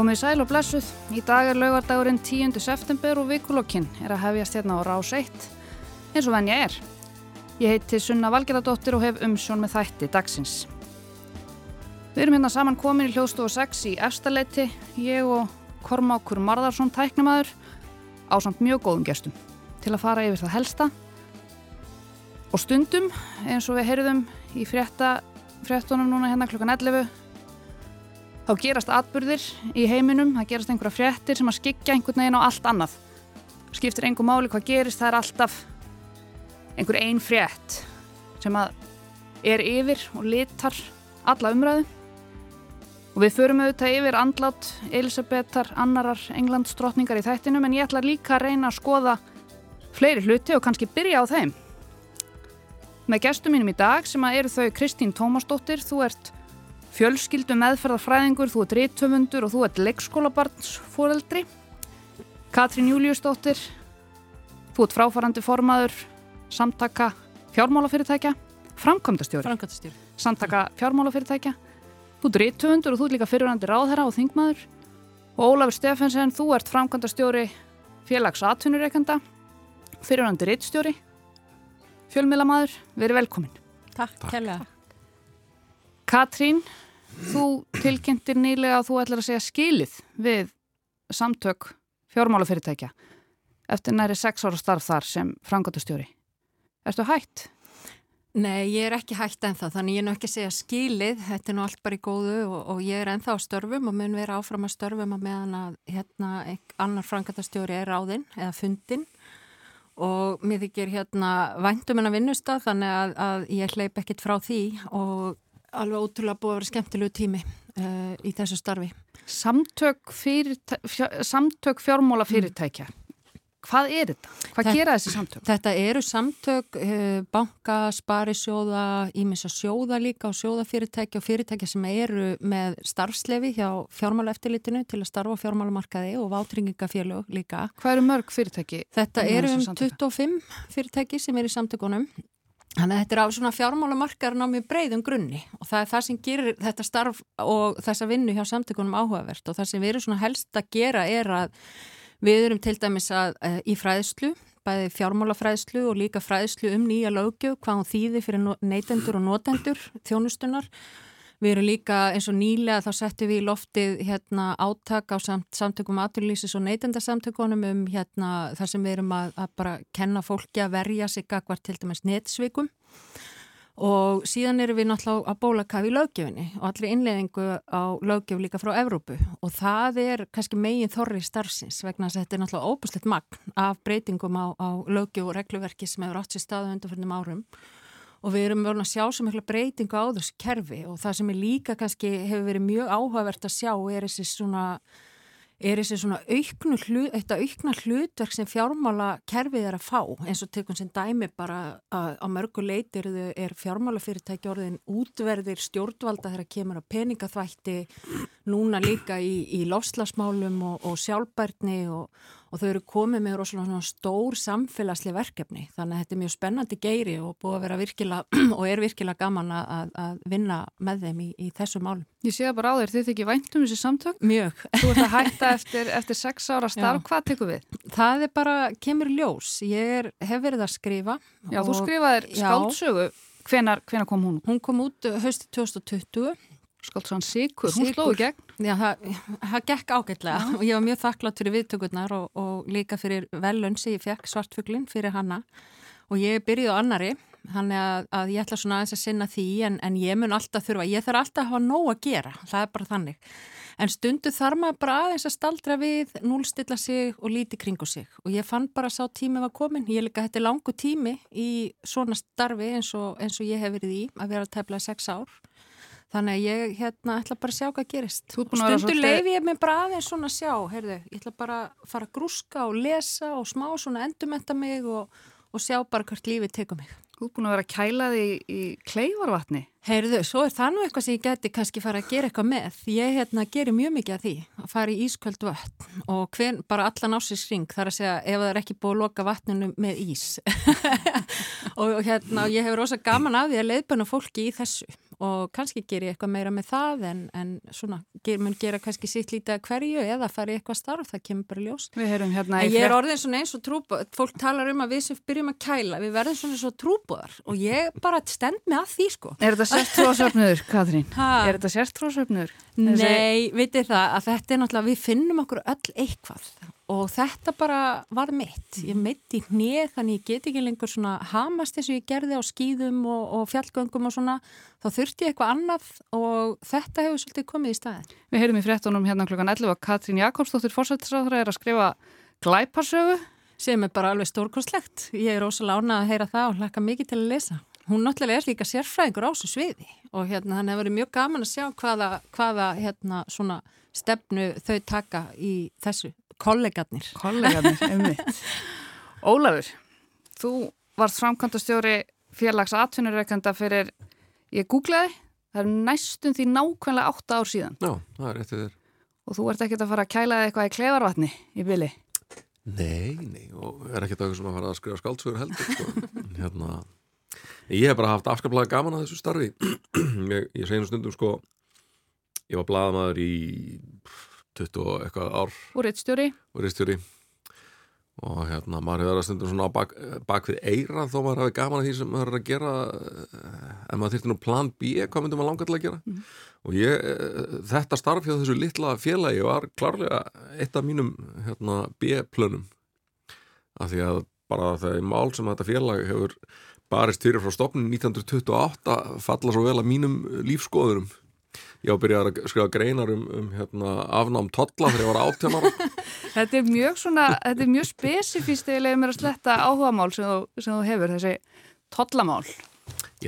Komið sæl og blessuð. Í dag er laugardagurinn 10. september og vikulokkin er að hefjast hérna á rás 1 eins og venn ég er. Ég heiti Sunna Valgeradóttir og hef umsjón með þætti dagsins. Við erum hérna saman komin í hljóðstofu 6 í efstaleiti, ég og Kormákur Marðarsson tæknumæður á samt mjög góðum gestum til að fara yfir það helsta og stundum eins og við heyrðum í frétta, fréttunum núna hérna klukkan 11 þá gerast atbyrðir í heiminum, það gerast einhverja fréttir sem að skikja einhvern veginn á allt annað. Skiptir einhver máli hvað gerist það er alltaf einhver einn frétt sem að er yfir og litar alla umræðu. Og við förum auðvitað yfir andlát Elisabetar annarar englandsdrottningar í þættinum en ég ætla líka að reyna að skoða fleiri hluti og kannski byrja á þeim. Með gestum mínum í dag sem að eru þau Kristín Tómasdóttir, þú ert fjölskyldu meðferðarfræðingur, þú ert rítöfundur og þú ert leikskólabarnsfóreldri Katrín Júliusdóttir þú ert fráfarandi formaður samtaka fjármálafyrirtækja framkvæmdastjóri, Framkvæmdastjóri. samtaka fjármálafyrirtækja. Þú ert rítöfundur og þú ert líka fyrirhandi ráðherra og þingmaður. Og Ólafur Stefensen, þú ert framkvæmdastjóri félags atvinnureikanda fyrirhandi ríttstjóri fjölmiðlamaður, verið velkomin Takk, Takk. Katrín, þú tilkynntir nýlega að þú ætlar að segja skilið við samtök fjármálafyrirtækja eftir næri sex ára starf þar sem frangatustjóri. Erstu hætt? Nei, ég er ekki hætt ennþá, þannig ég er nú ekki að segja skilið, þetta er nú allt bara í góðu og, og ég er ennþá á störfum og mun vera áfram að störfum að meðan að hérna annar frangatastjóri er áðinn eða fundinn og mér þykir hérna væntum en að vinnustaf þannig að, að ég hleyp ekkit frá því og alveg ótrúlega búið að vera skemmtilegu tími uh, í þessu starfi. Samtök, samtök fjármála fyrirtækja. Mm. Hvað er þetta? Hvað þetta, gera þessi samtök? Þetta eru samtök, uh, banka, sparisjóða, ímessa sjóða líka og sjóðafyrirtækja og fyrirtækja sem eru með starfslefi hjá fjármálaeftilitinu til að starfa fjármálamarkaði og vátringingafélög líka. Hvað eru mörg fyrirtæki? Þetta eru um 25 fyrirtæki sem eru í samtökunum. Þannig að þetta er á svona fjármálamarkaðurinn á mjög breyðum grunni og það er það sem gerir þetta starf og þessa vinnu hjá samtökunum áhugavert og það sem við erum svona helst að gera er að við erum til dæmis að í fræðslu, bæði fjármálafræðslu og líka fræðslu um nýja lögjöf, hvað hún þýði fyrir neytendur og notendur þjónustunar Við erum líka eins og nýlega þá settum við í loftið hérna átak á samt, samtökum aturlýsis og neytendarsamtökunum um hérna þar sem við erum að, að bara kenna fólki að verja sig akkvært til dæmis netsvikum. Og síðan erum við náttúrulega að bóla kafi í löggefinni og allir innleðingu á löggef líka frá Evrópu. Og það er kannski megin þorri starfsins vegna að þetta er náttúrulega óbúslegt magn af breytingum á, á löggef og regluverki sem hefur átt sér staðu undanfjörnum árum og við erum verið að sjá svo mikla breytingu á þessu kerfi og það sem er líka kannski hefur verið mjög áhugavert að sjá er þessi svona er þessi svona auknu aukna hlutverk sem fjármála kerfið er að fá. Eins og tekun sem dæmi bara að á mörgu leitir er fjármálafyrirtæki orðin útverðir stjórnvalda þegar kemur að peningaþvætti núna líka í, í lofslagsmálum og, og sjálfbærni og og þau eru komið með rosalega stór samfélagsli verkefni þannig að þetta er mjög spennandi geiri og búið að vera virkilega og er virkilega gaman að, að vinna með þeim í, í þessu málum. Ég sé það bara á þér, þið þykir væntum þessi samtök? Mjög. Þú ert að hætta eftir, eftir sex ára starf, hvað tekur við? Það er bara, kemur ljós, ég er, hef verið að skrifa. Já, og, þú skrifaðir skáldsögu, hvenar, hvenar kom hún? Hún kom út hösti 2020 Skáldsson Sigur, hún slóði gegn. Já, það, það gekk ágætlega Já. og ég var mjög þakklátt fyrir viðtökurnar og, og líka fyrir velun sem ég fekk svartfuglin fyrir hanna og ég byrjuði á annari, hann er að, að ég ætla svona aðeins að sinna því en, en ég mun alltaf þurfa, ég þarf alltaf að hafa nóg að gera, það er bara þannig. En stundu þarf maður bara aðeins að staldra við, núlstilla sig og líti kringu sig og ég fann bara sá tími var komin, ég líka þetta er langu tími í svona starfi eins og, eins og ég hef verið í að vera að tefla sex ár Þannig að ég hérna ætla bara að sjá hvað gerist. Stundu leifi ég mig bara aðeins svona að sjá, heyrðu, ég ætla bara að fara að grúska og lesa og smá svona endumetta mig og, og sjá bara hvert lífið tekur mig. Þú er búin að vera að kæla þig í, í kleifarvatni. Heyrðu, svo er það nú eitthvað sem ég geti kannski fara að gera eitthvað með. Ég hérna gerir mjög mikið af því að fara í ísköld vatn og hven, bara allan ásins ring þar að segja ef það er ekki búið að loka vatninu með ís. og hérna ég hefur ósað gaman af því að leiðbæna fólki í þessu og kannski ger ég eitthvað meira með það en, en svona, ger, mun gera kannski sitt lítið að hverju eða fara í eitthvað starf, það kemur bara ljós. Hérna. Ég er orðin svona eins og trúbúð, fólk talar um að við sem byrjum að kæla, við verðum svona eins og trúbúðar og ég bara stend með að því sko. Er þetta sértróðsöfnur, Katrín? Ha? Er þetta sértróðsöfnur? Nei, vitið það að þetta er náttúrulega, við finnum okkur öll eitthvað og þetta bara var mitt. Ég mitt í hnið þannig ég get ekki lengur svona hamast eins og ég gerði á skýðum og, og fjallgöngum og svona. Þá þurfti ég eitthvað annað og þetta hefur svolítið komið í staðin Við heyrum í fréttunum hérna klukkan 11 að Katrín Jakobsdóttir fórsættisráður er að skrifa glæparsögu sem er bara alveg stórkostlegt. Ég er ósala ánað að heyra það og hlaka mikið til að lesa. Hún náttúrulega er líka sérfræðingur á þessu sviði. Og hérna þannig að það verið mjög gaman að sjá hvaða, hvaða hérna, stefnu þau taka í þessu Kollegarnir. Kollegarnir, einmitt. Ólafur, þú varst framkvæmdastjóri félags atvinnureikanda fyrir, ég googlaði, það er næstum því nákvæmlega 8 ár síðan. Já, það er eftir þér. Og þú ert ekkert að fara að kæla eitthvað í klefarvatni í bili? Nei, nei, og er ekkert eitthvað sem að fara að skrifa skáldsögur heldur, sko. hérna, ég hef bara haft afskaplega gaman að þessu starfi. ég, ég segi nú stundum, sko, ég var bladamæður í 20 og eitthvað ár. Og reittstjóri og hérna maður hefur verið að stundum svona bak, bak við eira þó maður hefur gaman að því sem maður er að gera eh, en maður þurfti nú plan B hvað myndum maður langar til að gera? Mm. og ég, eh, þetta starf hjá þessu litla félagi var klárlega eitt af mínum hérna, B-plönum. Af því að bara það er mál sem þetta félag hefur barist fyrir frá stopnin 1928 falla svo vel að mínum lífskoðurum ég ábyrjaði að skrifa greinar um, um hérna, afnám totla þegar ég var áttjánar Þetta er mjög svona, þetta er mjög spesifíst eða mér að sletta áhuga mál sem þú, sem þú hefur, þessi totlamál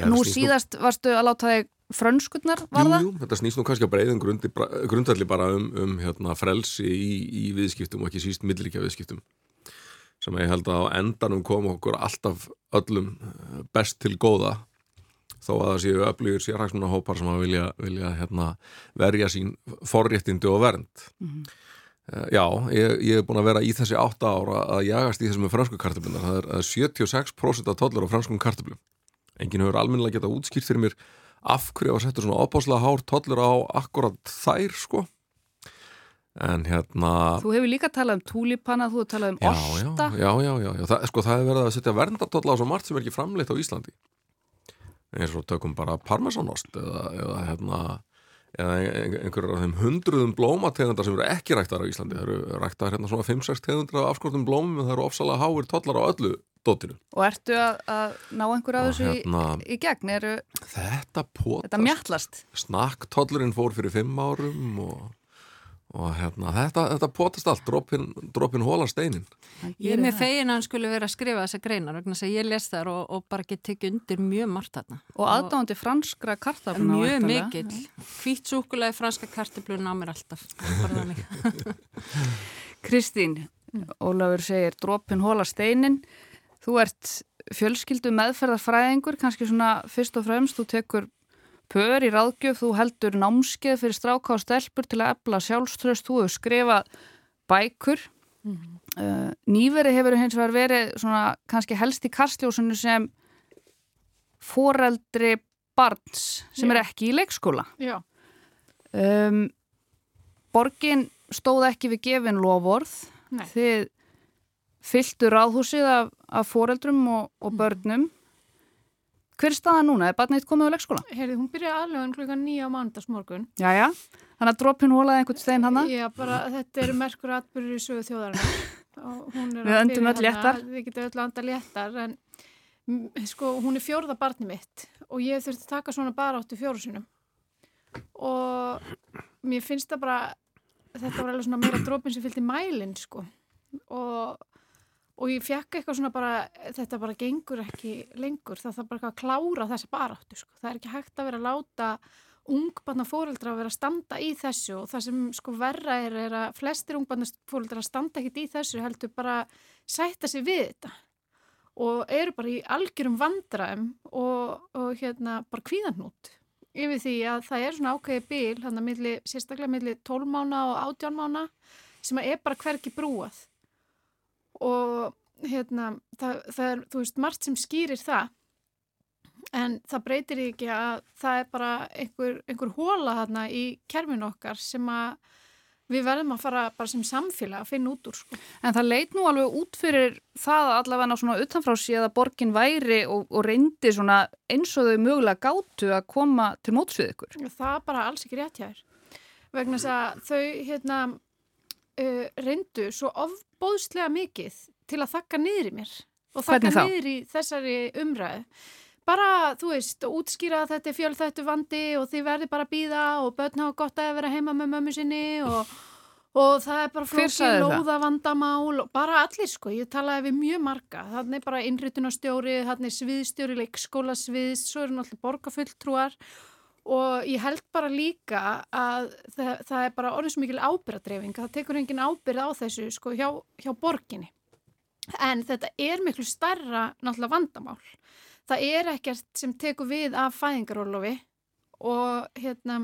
Nú síðast nú... varstu að láta þig frönskutnar, var jú, það? Jú, þetta snýst nú kannski að breyðum grundalli bara um, um hérna, frelsi í, í viðskiptum og ekki síst millríkja viðskiptum sem ég held að á endanum kom okkur alltaf öllum best til góða þó að það séu öflugur sérhagsmuna hópar sem að vilja, vilja hérna, verja sín forréttindi og vernd. Mm -hmm. já, ég, ég hef búin að vera í þessi átta ára að jagast í þessum með fransku kartablunar það er 76% af tollur á franskum kartablum enginn hefur alminlega getað útskýrt fyrir mér af hverju að setja svona opáslega hár tollur á akkurat þær sko. En hérna Þú hefur líka talað um túlipanna, þú hefur talað um orsta Já, já, já, já. Það, sko það hefur verið að setja verndartolla á svo margt sem er ekki framleitt á Íslandi eins og tökum bara parmesanost eða, eða hérna eða einhverjar af þeim hundruðum blómategundar sem eru ekki ræktar á Íslandi það eru ræktar hérna svona 5-6 tegundar af afskortum blómum en það eru ofsalega háir tollar á öllu dóttinu. Og ertu að, að ná einhverja af þessu hérna, í, í gegn? Eru, þetta potast. Þetta mjallast. Snakktollurinn fór fyrir 5 árum og og hérna, þetta, þetta potast allt dropin, dropin hóla steinin Ég er með fegin að hann skulle vera að skrifa þessa greinar vegna að ég les þar og, og bara get tekið undir mjög margt þarna. Og aðdáðandi franskra kartafluna Mjög mikill, hvít súkulega franska kartafluna á mér alltaf. Kristín Ólafur segir dropin hóla steinin Þú ert fjölskyldu meðferðarfræðingur kannski svona fyrst og fremst, þú tekur pör í ráðgjöf, þú heldur námskeið fyrir stráka og stelpur til að ebla sjálfströst, þú hefur skrifað bækur. Mm -hmm. uh, nýveri hefur hins vegar verið svona kannski helst í kastljósunu sem foreldri barns sem Já. er ekki í leikskóla. Um, Borgin stóð ekki við gefin lofórð þið fylgtu ráðhúsið af, af foreldrum og, og börnum Hver er staða núna? Er barnið komið á leikskóla? Herði, hún byrjaði alveg klukka nýja á mandagsmorgun. Já, já. Þannig að droppin hólaði einhvern stein hana? Já, bara þetta eru merkur atbyrður í sögu þjóðarinnar. Við öndum öll léttar. Við getum öll andar léttar, en sko, hún er fjórða barnið mitt og ég þurfti að taka svona bara áttu fjóru sinum. Og mér finnst það bara, þetta var alveg svona meira droppin sem fylgti mælinn, sko. Og og ég fekk eitthvað svona bara þetta bara gengur ekki lengur. Það þarf bara að klára þessa baráttu sko. það er ekki hægt að vera að láta ungbarna fóreldra að vera að standa í þessu. Og það sem sko verra er, er að flestir ungbarna fóreldra standa ekkit í þessu heldur bara sætta sig við þetta. Og eru bara í algjörum vandraum og, og hérna bara kvíðanút yfir því að það er svona ákveði bíl, hann að milli, sérstaklega milli 12 mána og 18 mána sem er bara hverki brúað og hérna það, það er, þú veist, margt sem skýrir það en það breytir ekki að það er bara einhver, einhver hóla þarna í kerfinu okkar sem að við verðum að fara bara sem samfélag að finna út úr sko. En það leit nú alveg út fyrir það allavega svona utanfrá síðan að borgin væri og, og reyndi svona eins og þau mögulega gáttu að koma til mótsvið ykkur. Það er bara alls ekki rétt hjá þér. Vegna þess að þau hérna, uh, reyndu svo ofbóðslega mikið til að þakka niður í mér og þakka niður í þessari umræðu. Bara, þú veist, útskýra að þetta er fjölþættu vandi og þið verði bara að býða og börn hafa gott að vera heima með mömmu sinni og, og það er bara flókið lóða vandamál og bara allir sko, ég talaði við mjög marga, þannig bara innrytunastjóri, þannig sviðstjóri, leikskóla sviðs, svo eru náttúrulega borgarfulltrúar og ég held bara líka að það, það er bara orðins mikil ábyrgadreyfing, það tekur engin ábyrð á þessu sko hjá, hjá borginni. En þetta er miklu starra náttúrulega vandamál. Það er ekkert sem tekur við af fæðingarólofi og hérna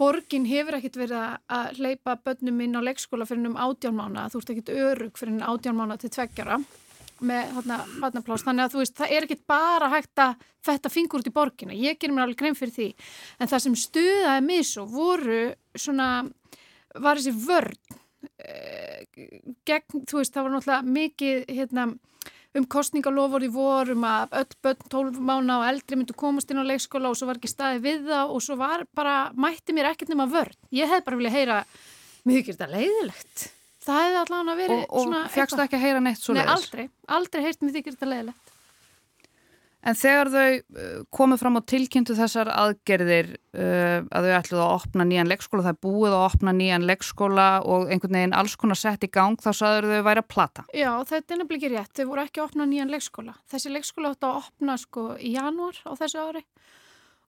borgin hefur ekkert verið að hleypa börnum inn á leikskóla fyrir um átjánmána, þú ert ekkert örug fyrir um átjánmána til tveggjara með vatnaplást, þannig að þú veist það er ekkert bara hægt að þetta fingur út í borgina, ég ger mér alveg grein fyrir því en það sem stuðaði mig svo voru svona, var þessi vörn eh, gegn, þú veist það var náttúrulega mikið hérna um kostningalofur í vorum að öll börn 12 mánu og eldri myndu komast inn á leikskóla og svo var ekki staði við það og svo var bara, mætti mér ekkert nema vörn. Ég hef bara viljað heyra mjög ekki þetta leiðilegt. Það hefði allavega verið og, svona... Og fegstu ekki að heyra neitt svo leiðis? Nei, aldrei. Aldrei heirt mér ekki þetta leiðilegt. En þegar þau uh, komið fram á tilkynntu þessar aðgerðir uh, að þau ætluð að opna nýjan leikskóla, það er búið að opna nýjan leikskóla og einhvern veginn alls konar sett í gang, þá saður þau væri að plata. Já, þetta er nefnilega ekki rétt. Þau voru ekki að opna nýjan leikskóla. Þessi leikskóla átt að opna sko í janúar á þessu ári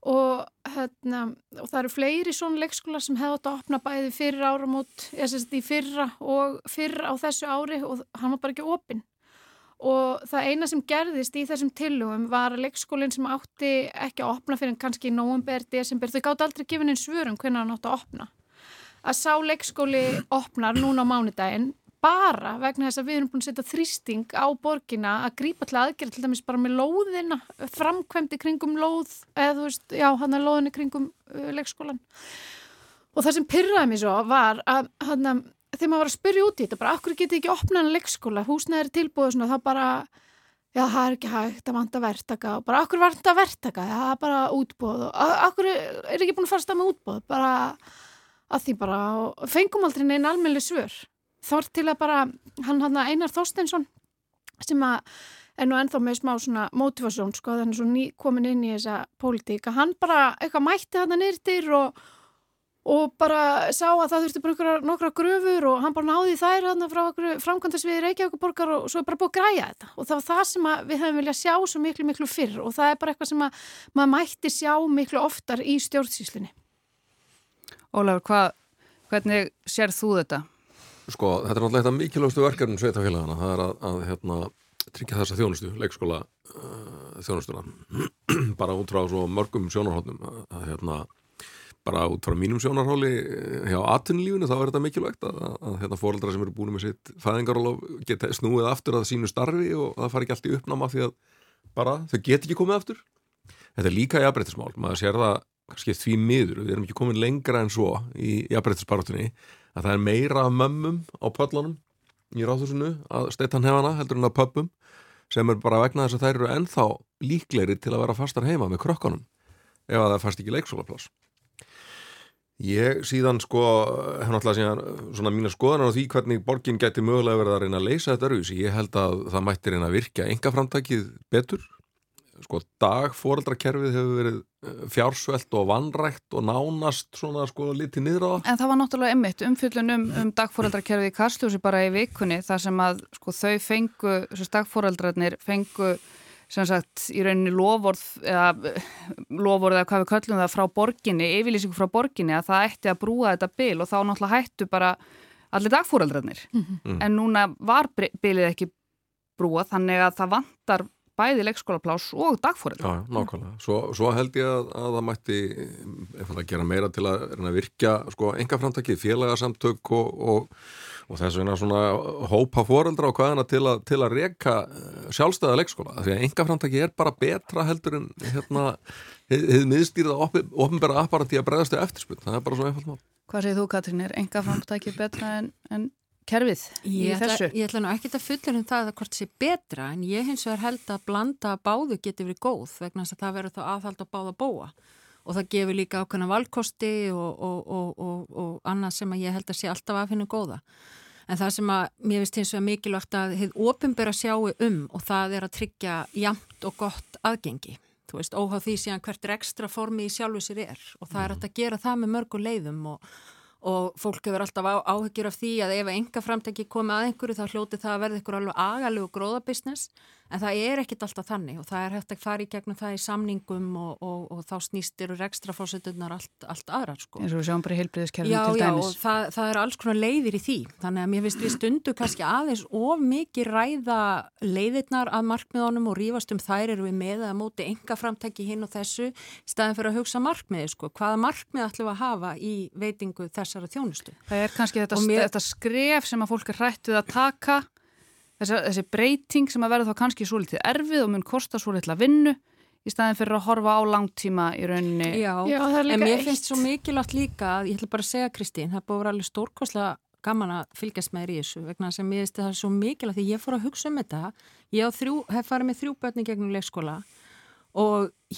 og, hérna, og það eru fleiri svona leikskóla sem hefði átt að opna bæði fyrir áramót, eða sérst í fyrra og fyrra á þessu ári og hann var bara ekki opinn og það eina sem gerðist í þessum tillögum var að leikskólinn sem átti ekki að opna fyrir kannski í nógumber, desember, þau gátt aldrei gefin einn svörum hvernig hann átti að opna. Að sá leikskóli opnar núna á mánudaginn bara vegna þess að við erum búin að setja þrýsting á borgina að grípa til aðgerð til dæmis bara með lóðina, framkvæmdi kringum lóð, eða þú veist, já, hann er lóðinni kringum uh, leikskólan. Og það sem pyrraði mér svo var að hann að þegar maður var að spyrja út í þetta, bara okkur getið ekki opnaðan leikskóla, húsnæðir tilbúið svona, þá bara, já það er ekki hægt að vanta verktaka og bara okkur vanta verktaka, það er bara útbóð og okkur er ekki búin að fara stað með útbóð, bara að því bara, fengum aldrei neina almenni svör, þór til að bara hann hann Einar Þorsteinsson sem að er nú ennþá með smá svona motivasjón, sko, þannig svo ný komin inn í þessa pólitíka, hann bara eitthvað mætti að nýrtir og og bara sá að það þurfti bara nokkra, nokkra gröfur og hann bara náði þær hann frá framkvæmdarsviði Reykjavíkuborgar og svo er bara búið að græja þetta og það var það sem við hefum viljað sjá svo miklu miklu fyrr og það er bara eitthvað sem að maður mætti sjá miklu oftar í stjórnsýslinni Ólafur, hvað, hvernig sér þú þetta? Sko, þetta er náttúrulega mikilvægstu verkefnum sveitafélagana, það er að, að hérna, tryggja þessa þjónustu, leikskóla uh, þjónustuna. Bara út frá svo mörgum sjónarhóttnum að, hérna bara út frá mínum sjónarháli eh, hjá atunlífunu þá er þetta mikilvægt að, að, hérna, fóraldra sem eru búin með sitt fæðingarólof geta snúið aftur að sínu starfi og það fari ekki allt í uppnáma því að bara þau get ekki komið aftur. Þetta er líka í aðbreytismál, maður sér það kannski því miður, við erum ekki komin lengra en svo í, aðbreytisbarátunni að það er meira mömmum á pöllunum í ráðhúsinu að steittan hefana heldur en að pöppum sem er bara vegna þess að þær eru ennþá líklegri til að vera fastar heima með krökkunum ef að það fast ekki leiksólaplás Ég síðan sko, hef náttúrulega síðan svona mína skoðanar á því hvernig borgin gæti mögulega verið að reyna að leysa þetta örfis. Ég held að það mætti reyna að virka enga framtækið betur. Sko dagfóreldrakerfið hefur verið eh, fjársvelt og vannrækt og nánast svona sko litið niður á það. En það var náttúrulega ymmit umfyllun um, um dagfóreldrakerfið í Karsljósi bara í vikunni þar sem að sko þau fengu, þessu dagfóreldrarnir fengu sem sagt í rauninni lofórð eða lofórð eða hvað við köllum það frá borginni, yfirlýsingu frá borginni að það ætti að brúa þetta bil og þá náttúrulega hættu bara allir dagfóreldrarnir mm -hmm. en núna var bilið ekki brúa þannig að það vantar bæði leikskólaplás og dagfóreldra. Já, nákvæmlega. Svo, svo held ég að, að það mætti að gera meira til að, að virkja sko, enga framtakið, félagasamtök og, og og þess vegna svona hópa foreldra á hvaðina til, a, til að reyka sjálfstæða leikskóla því að enga framtæki er bara betra heldur en hérna hefði miðstýrða ofnbæra apparati að bregðast eftirspunn, það er bara svo einfalt mál Hvað segir þú Katrín, er enga framtæki betra en, en kerfið í Ég þessu? ætla, ég ætla nú ekki að fullur um það að hvort sé betra en ég hins vegar held að blanda báðu geti verið góð vegna þess að það verður þá aðhald að báða bóa og það gefur líka ákveðna valkosti og, og, og, og annað sem að ég held að sé alltaf að finna góða. En það sem að mér finnst hins vegar mikilvægt að þið ofinbæra sjáu um og það er að tryggja jamt og gott aðgengi. Þú veist, óháð því síðan hvert er ekstra formi í sjálfu sér er og það er að gera það með mörgu leiðum og og fólk hefur alltaf á, áhyggjur af því að ef enga framtæki komið að einhverju þá hljóti það að verða ykkur alveg agalegu gróðabisnes en það er ekkit alltaf þannig og það er hægt að fara í gegnum það í samningum og, og, og þá snýstir og rekstrafósitunar allt, allt aðrar sko. eins og við sjáum bara Já, til já, dæmis og það, það er alls konar leiðir í því þannig að mér finnst við stundu kannski aðeins of mikið ræða leiðirnar að markmiðunum og rífast um þær eru við með að móti enga framtæki hinn og þessu staðin fyrir að hugsa markmiði sko. hvaða markmið ætlum við að hafa í veitingu þessara þjónustu Það er kannski þetta, mér- þetta skref sem að fólk er hrætt við að taka þessi, þessi breyting sem að verða þá kannski svo litið erfið og mun kosta svo litla vinnu í staðin fyrir að horfa á langtíma í rauninni. Já, Já, er en mér eitt. finnst svo mikilvægt líka að ég ætla bara að segja Kristín, það búið að vera alveg stórkoslega gaman að fylgjast með þér í þessu vegna sem ég veist að það er svo mikilvægt því ég fór að hugsa um þetta. Ég hef farið með þrjú börni gegnum leikskóla. og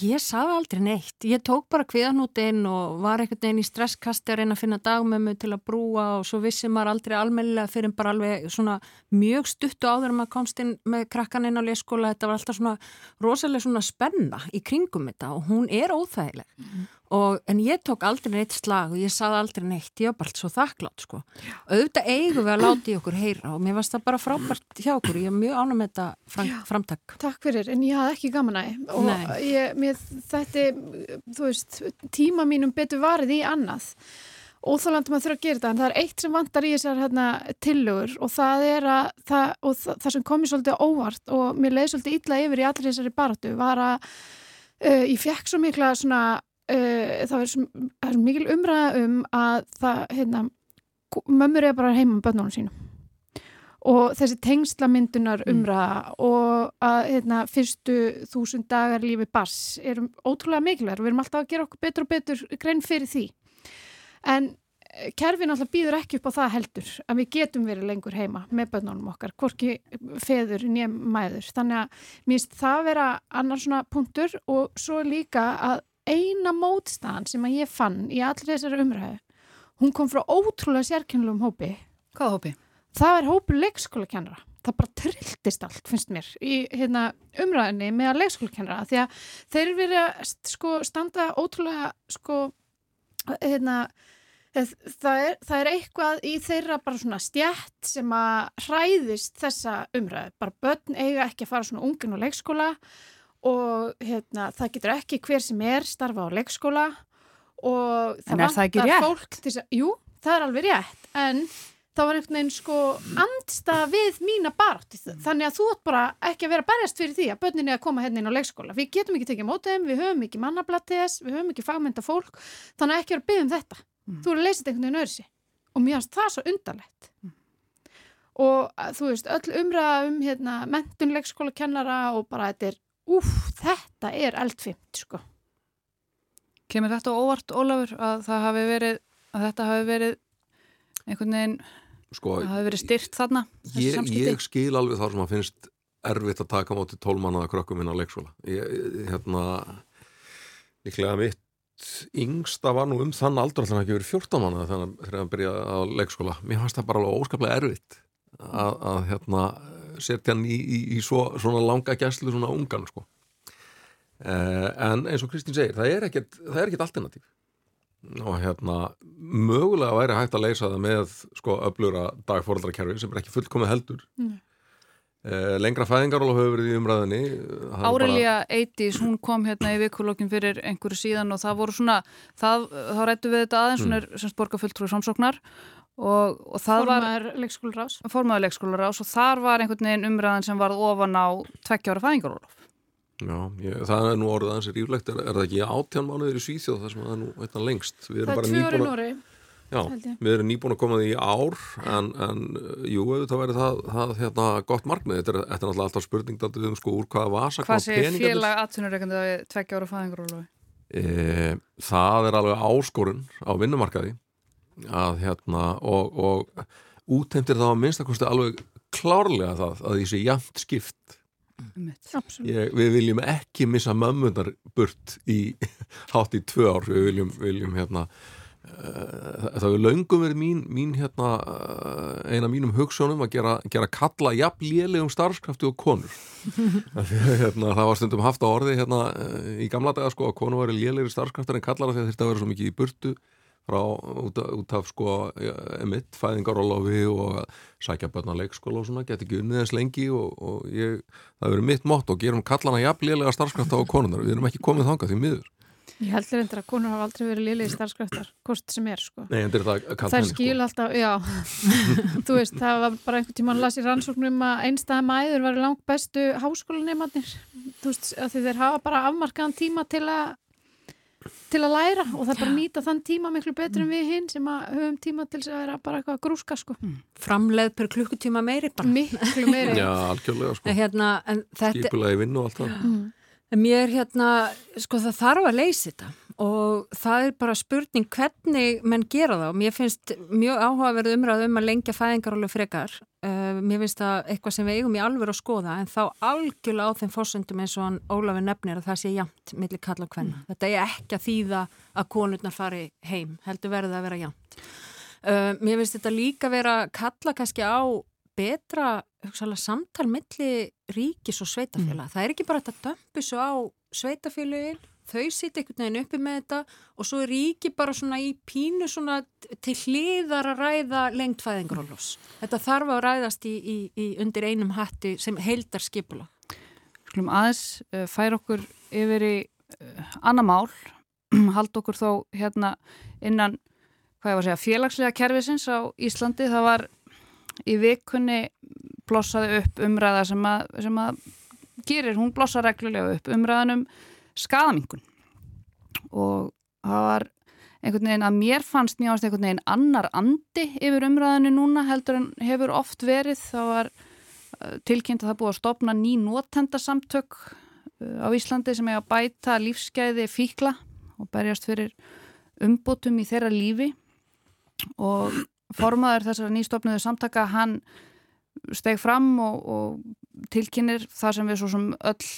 ég saði aldrei neitt, ég tók bara kviðanútin og var einhvern veginn í stresskasti að reyna að finna dagmömmu til að brúa og svo vissi maður aldrei almennilega fyrir bara alveg svona mjög stuttu áður en maður komst inn með krakkan inn á leikskóla, þetta var alltaf svona rosalega svona spenna í kringum þetta og hún er óþægileg og, en ég tók aldrei neitt slag og ég saði aldrei neitt, ég var bara allt svo þakklátt sko. auðvitað eigum við að láta í okkur heyra og mér varst það bara frábært hjá okkur. Ég er mjög ánum með þetta fram, framtak. Takk fyrir, en ég hafði ekki gaman að og ég, mér, þetta, þú veist, tíma mínum betur varið í annað. Óþálandi maður þurfa að gera þetta, en það er eitt sem vantar í þessar hérna, tillögur og það er að, það, það, það sem komið svolítið óvart og mér leiði svolítið illa yfir í allir þessari baratu var að uh, ég fekk svo mikla svona, uh, það er svo, er mikil umræða um að það, hérna, mömmur er bara heima með börnunum sínum. Og þessi tengslamyndunar umræða og að hérna, fyrstu þúsund dagar lífi bass erum ótrúlega mikilvægur og við erum alltaf að gera okkur betur og betur grein fyrir því. En eh, kerfin alltaf býður ekki upp á það heldur að við getum verið lengur heima með börnunum okkar, hvorki feður nýjum mæður, þannig að mér finnst það vera annar svona punktur og svo líka að eina mótstaðan sem að ég fann í allir þessari umræðu. Hún kom frá ótrúlega sérkennlum hópi. Hvaða hópi? það er hópur leikskólakennara. Það bara trilltist allt, finnst mér í hérna, umræðinni með að leikskólakennara því að þeir vilja sko, standa ótrúlega sko, hérna, það, er, það er eitthvað í þeirra bara svona stjætt sem að hræðist þessa umræðu, bara börn eiga ekki að fara svona ungin á leikskóla og hérna, það getur ekki hver sem er starfa á leikskóla og það vantar fólk til þess að, jú, það er alveg rétt en það var einhvern veginn sko andstað við mína baráttu þannig að þú átt bara ekki að vera berjast fyrir því að börnin er að koma hérna inn á leikskóla. Við getum ekki tekið þeim, við höfum ekki mannablatt þess við höfum ekki fagmynda fólk. Þannig að ekki vera að byggja um þetta. Mm. þú eru að leysa þetta einhvern veginn öðru sig og mér finnst það svo undarlegt. Og að, þú veist, öll umræða um hérna, mentun leikskóla kennara og bara þetta er, úff, þetta er eldfimt sko. Kemur þetta á óvart, Ólafur, að það hafi verið, að þetta hafi verið einhvern veginn, sko, að hafi verið styrt þarna, ég, ég skil alveg þar sem að finnst erfitt að taka á móti tólmannaða krökkum inn á leikskóla. Ég, hérna líklega mitt yngsta var nú um þann aldur að hann ekki verið 14 manna þegar þegar hann byrjaði á leikskóla. Mér fannst það bara alveg óskaplega erfitt að, að hérna setja hann í, í, í svo, svona langa gæslu svona ungan sko eh, en eins og Kristín segir það er ekkert, það er ekkert alternatív og hérna mögulega væri hægt að leysa það með sko öflura dagfóraldrakerfi sem er ekki fullkomið heldur Nei. eh, lengra fæðingaróla hefur verið í umræðinni er Áreilja Eitís, hún kom hérna í vikulokkin fyrir einhverju síðan og það voru svona, það, þá rættu við þetta aðeins, Mm. hún er sem borga fulltrúi samsóknar og, og það var formaður leikskólarás formaður leikskólarás og þar var einhvern veginn umræðan sem varð ofan á tveggjára fæðingarólof. Já, ég, það er nú orðið aðeins ríflegt. Er, er það ekki átján mánuðir í Svíþjóð þar sem það er nú eitthvað lengst? Við það erum er að Nóri Já, við erum nýbúin að koma því í ár en, en jú, auðvitað verið það, það hérna, gott markmið, þetta er, þetta er alltaf spurning um sko úr hvaða vasa Hvað segir peningarnir- félag atvinnureikandi að tveggja ára fæðingarólofi? e, það er alveg áskorun á vinnumarkaði að hérna og, og útheimtir það að minnstakosti alveg klárlega það að því sé jafnt skipt. Ég, við viljum ekki missa mömmunar burt í hátt í tvö ár. Við viljum, viljum hérna uh, það er löngum verið mín, mín hérna, uh, eina mínum hugsunum að gera, gera kalla jafn lélegum starfskrafti og konur. Af því að, hérna, það var stundum haft á orði hérna, uh, í gamla daga sko að konur væri lélegri starfskraftar en kallar af því að þetta verið svo mikið í burtu frá út, út af sko emitt, fæðingarólofi og að sækja börn á leikskóla og svona, get ekki unnið eins lengi og, og ég, það verið mitt mott og gerum kallana jafnlélega starfskrafta á konunar við erum ekki komið þangað því miður. Ég held reyndar að konur hafa aldrei verið liðlega starfskraftar, hvort sem er sko. Nei, en þetta er það Það er skil alltaf, já, þú veist, það var bara einhvern tímann las í rannsóknum að einstæða mæður var langt bestu háskólaneimannir, þú veist, þeir hafa bara afmarkaðan tíma til að til að læra og það er bara að nýta þann tíma miklu betur en við hinn sem að höfum tíma til að vera bara eitthvað grúska sko. Framleið per klukkutíma meiri bara. Miklu meiri. Já, algjörlega sko, En hérna, en þetta, skipulagi vinnu og allt það Mm. En mér hérna, sko það þarf að leysa þetta og það er bara spurning hvernig menn gera og mér finnst mjög áhugaverð umræð um að lengja fæðingarólu frekar. Uh, mér finnst það eitthvað sem við eigum í alveg að skoða en þá algjörlega á þeim fórsöndum eins og Ólafur nefnir að það sé jæmt millir kalla hvenna. Þetta er ekki að þýða að konurnar fari heim, heldur verið að vera jæmt. Uh, mér finnst þetta líka vera kalla kannski á betra hugsalega, samtal milli ríkis og sveitafélag. Það er ekki bara þetta dömpu svo á sveitafélagin, þau sýti einhvern veginn uppi með þetta og svo er ríki bara svona í pínu svona til hliðar að ræða lengt fæðingarólós. Þetta þarf að ræðast í, í, í undir einum hatti sem heildar skipula. Skulum aðeins uh, færa okkur yfir í uh, annar mál, hald okkur þó hérna innan, segja, félagslega kerfisins á Íslandi. Það var í vikunni blossaði upp umræða sem að, sem að gerir, hún blossa reglulega upp umræðan um skadamingun og það var einhvern veginn að mér fannst mjög ást einhvern veginn annar andi yfir umræðinu núna heldur en hefur oft verið. Það var uh, tilkynnt að það búið að stopna ný notendasamtök uh, á Íslandi sem er að bæta lífsgæði fíkla og berjast fyrir umbótum í þeirra lífi. Og formaður þessara nýstofnuðu samtaka hann steg fram og, og tilkynir það sem við svo sem öll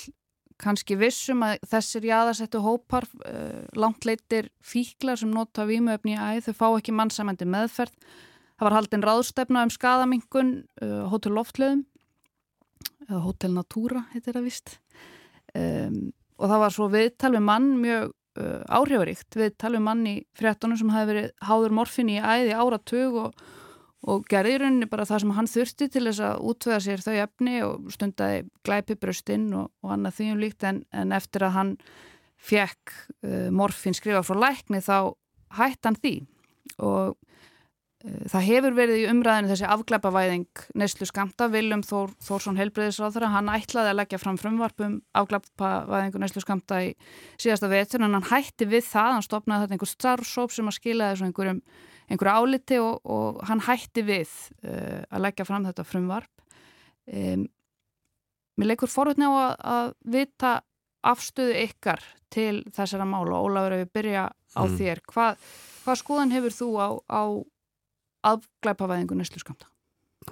kannski vissum að þessir jáðarsettu hópar uh, langtleitir fíklar sem nota vímuöfni í æð, þau fá ekki mannsamandi meðferð. Það var haldin ráðstefna um skadamingun, uh, hótel loftleðum eða hótel natúra, heitir það vist um, og það var svo viðtal við mann mjög uh, áhrifaríkt, viðtal við mann í fréttunum sem hafi verið háður morfin í æði áratug og og gerði í rauninni bara það sem hann þurfti til þess að útvöða sér þau efni og stundaði glæpi bröstinn og, og annað því um líkt. En, en eftir að hann fekk uh, morfin skrifa frá lækni þá hætt hann því. Og uh, það hefur verið í umræðinu þessi afglæpavæðing neyslu skamta, Viljum Þór, Þórsson helbriðisráður, hann ætlaði að leggja fram frumvarp um afglæpavæðingu neyslu skamta í síðasta vetur en hann hætti við það, hann stopnaði þetta einhver starfsóp sem að skila þessu einhverjum einhverju áliti og, og hann hætti við uh, að leggja fram þetta frumvarp. Um, mér leikur forutni á að, að vita afstöðu ykkar til þessara mála Ólafur ef við byrja á Mm. þér. Hvað, hvað skoðan hefur þú á, á afglæpavæðingu næslu skamta?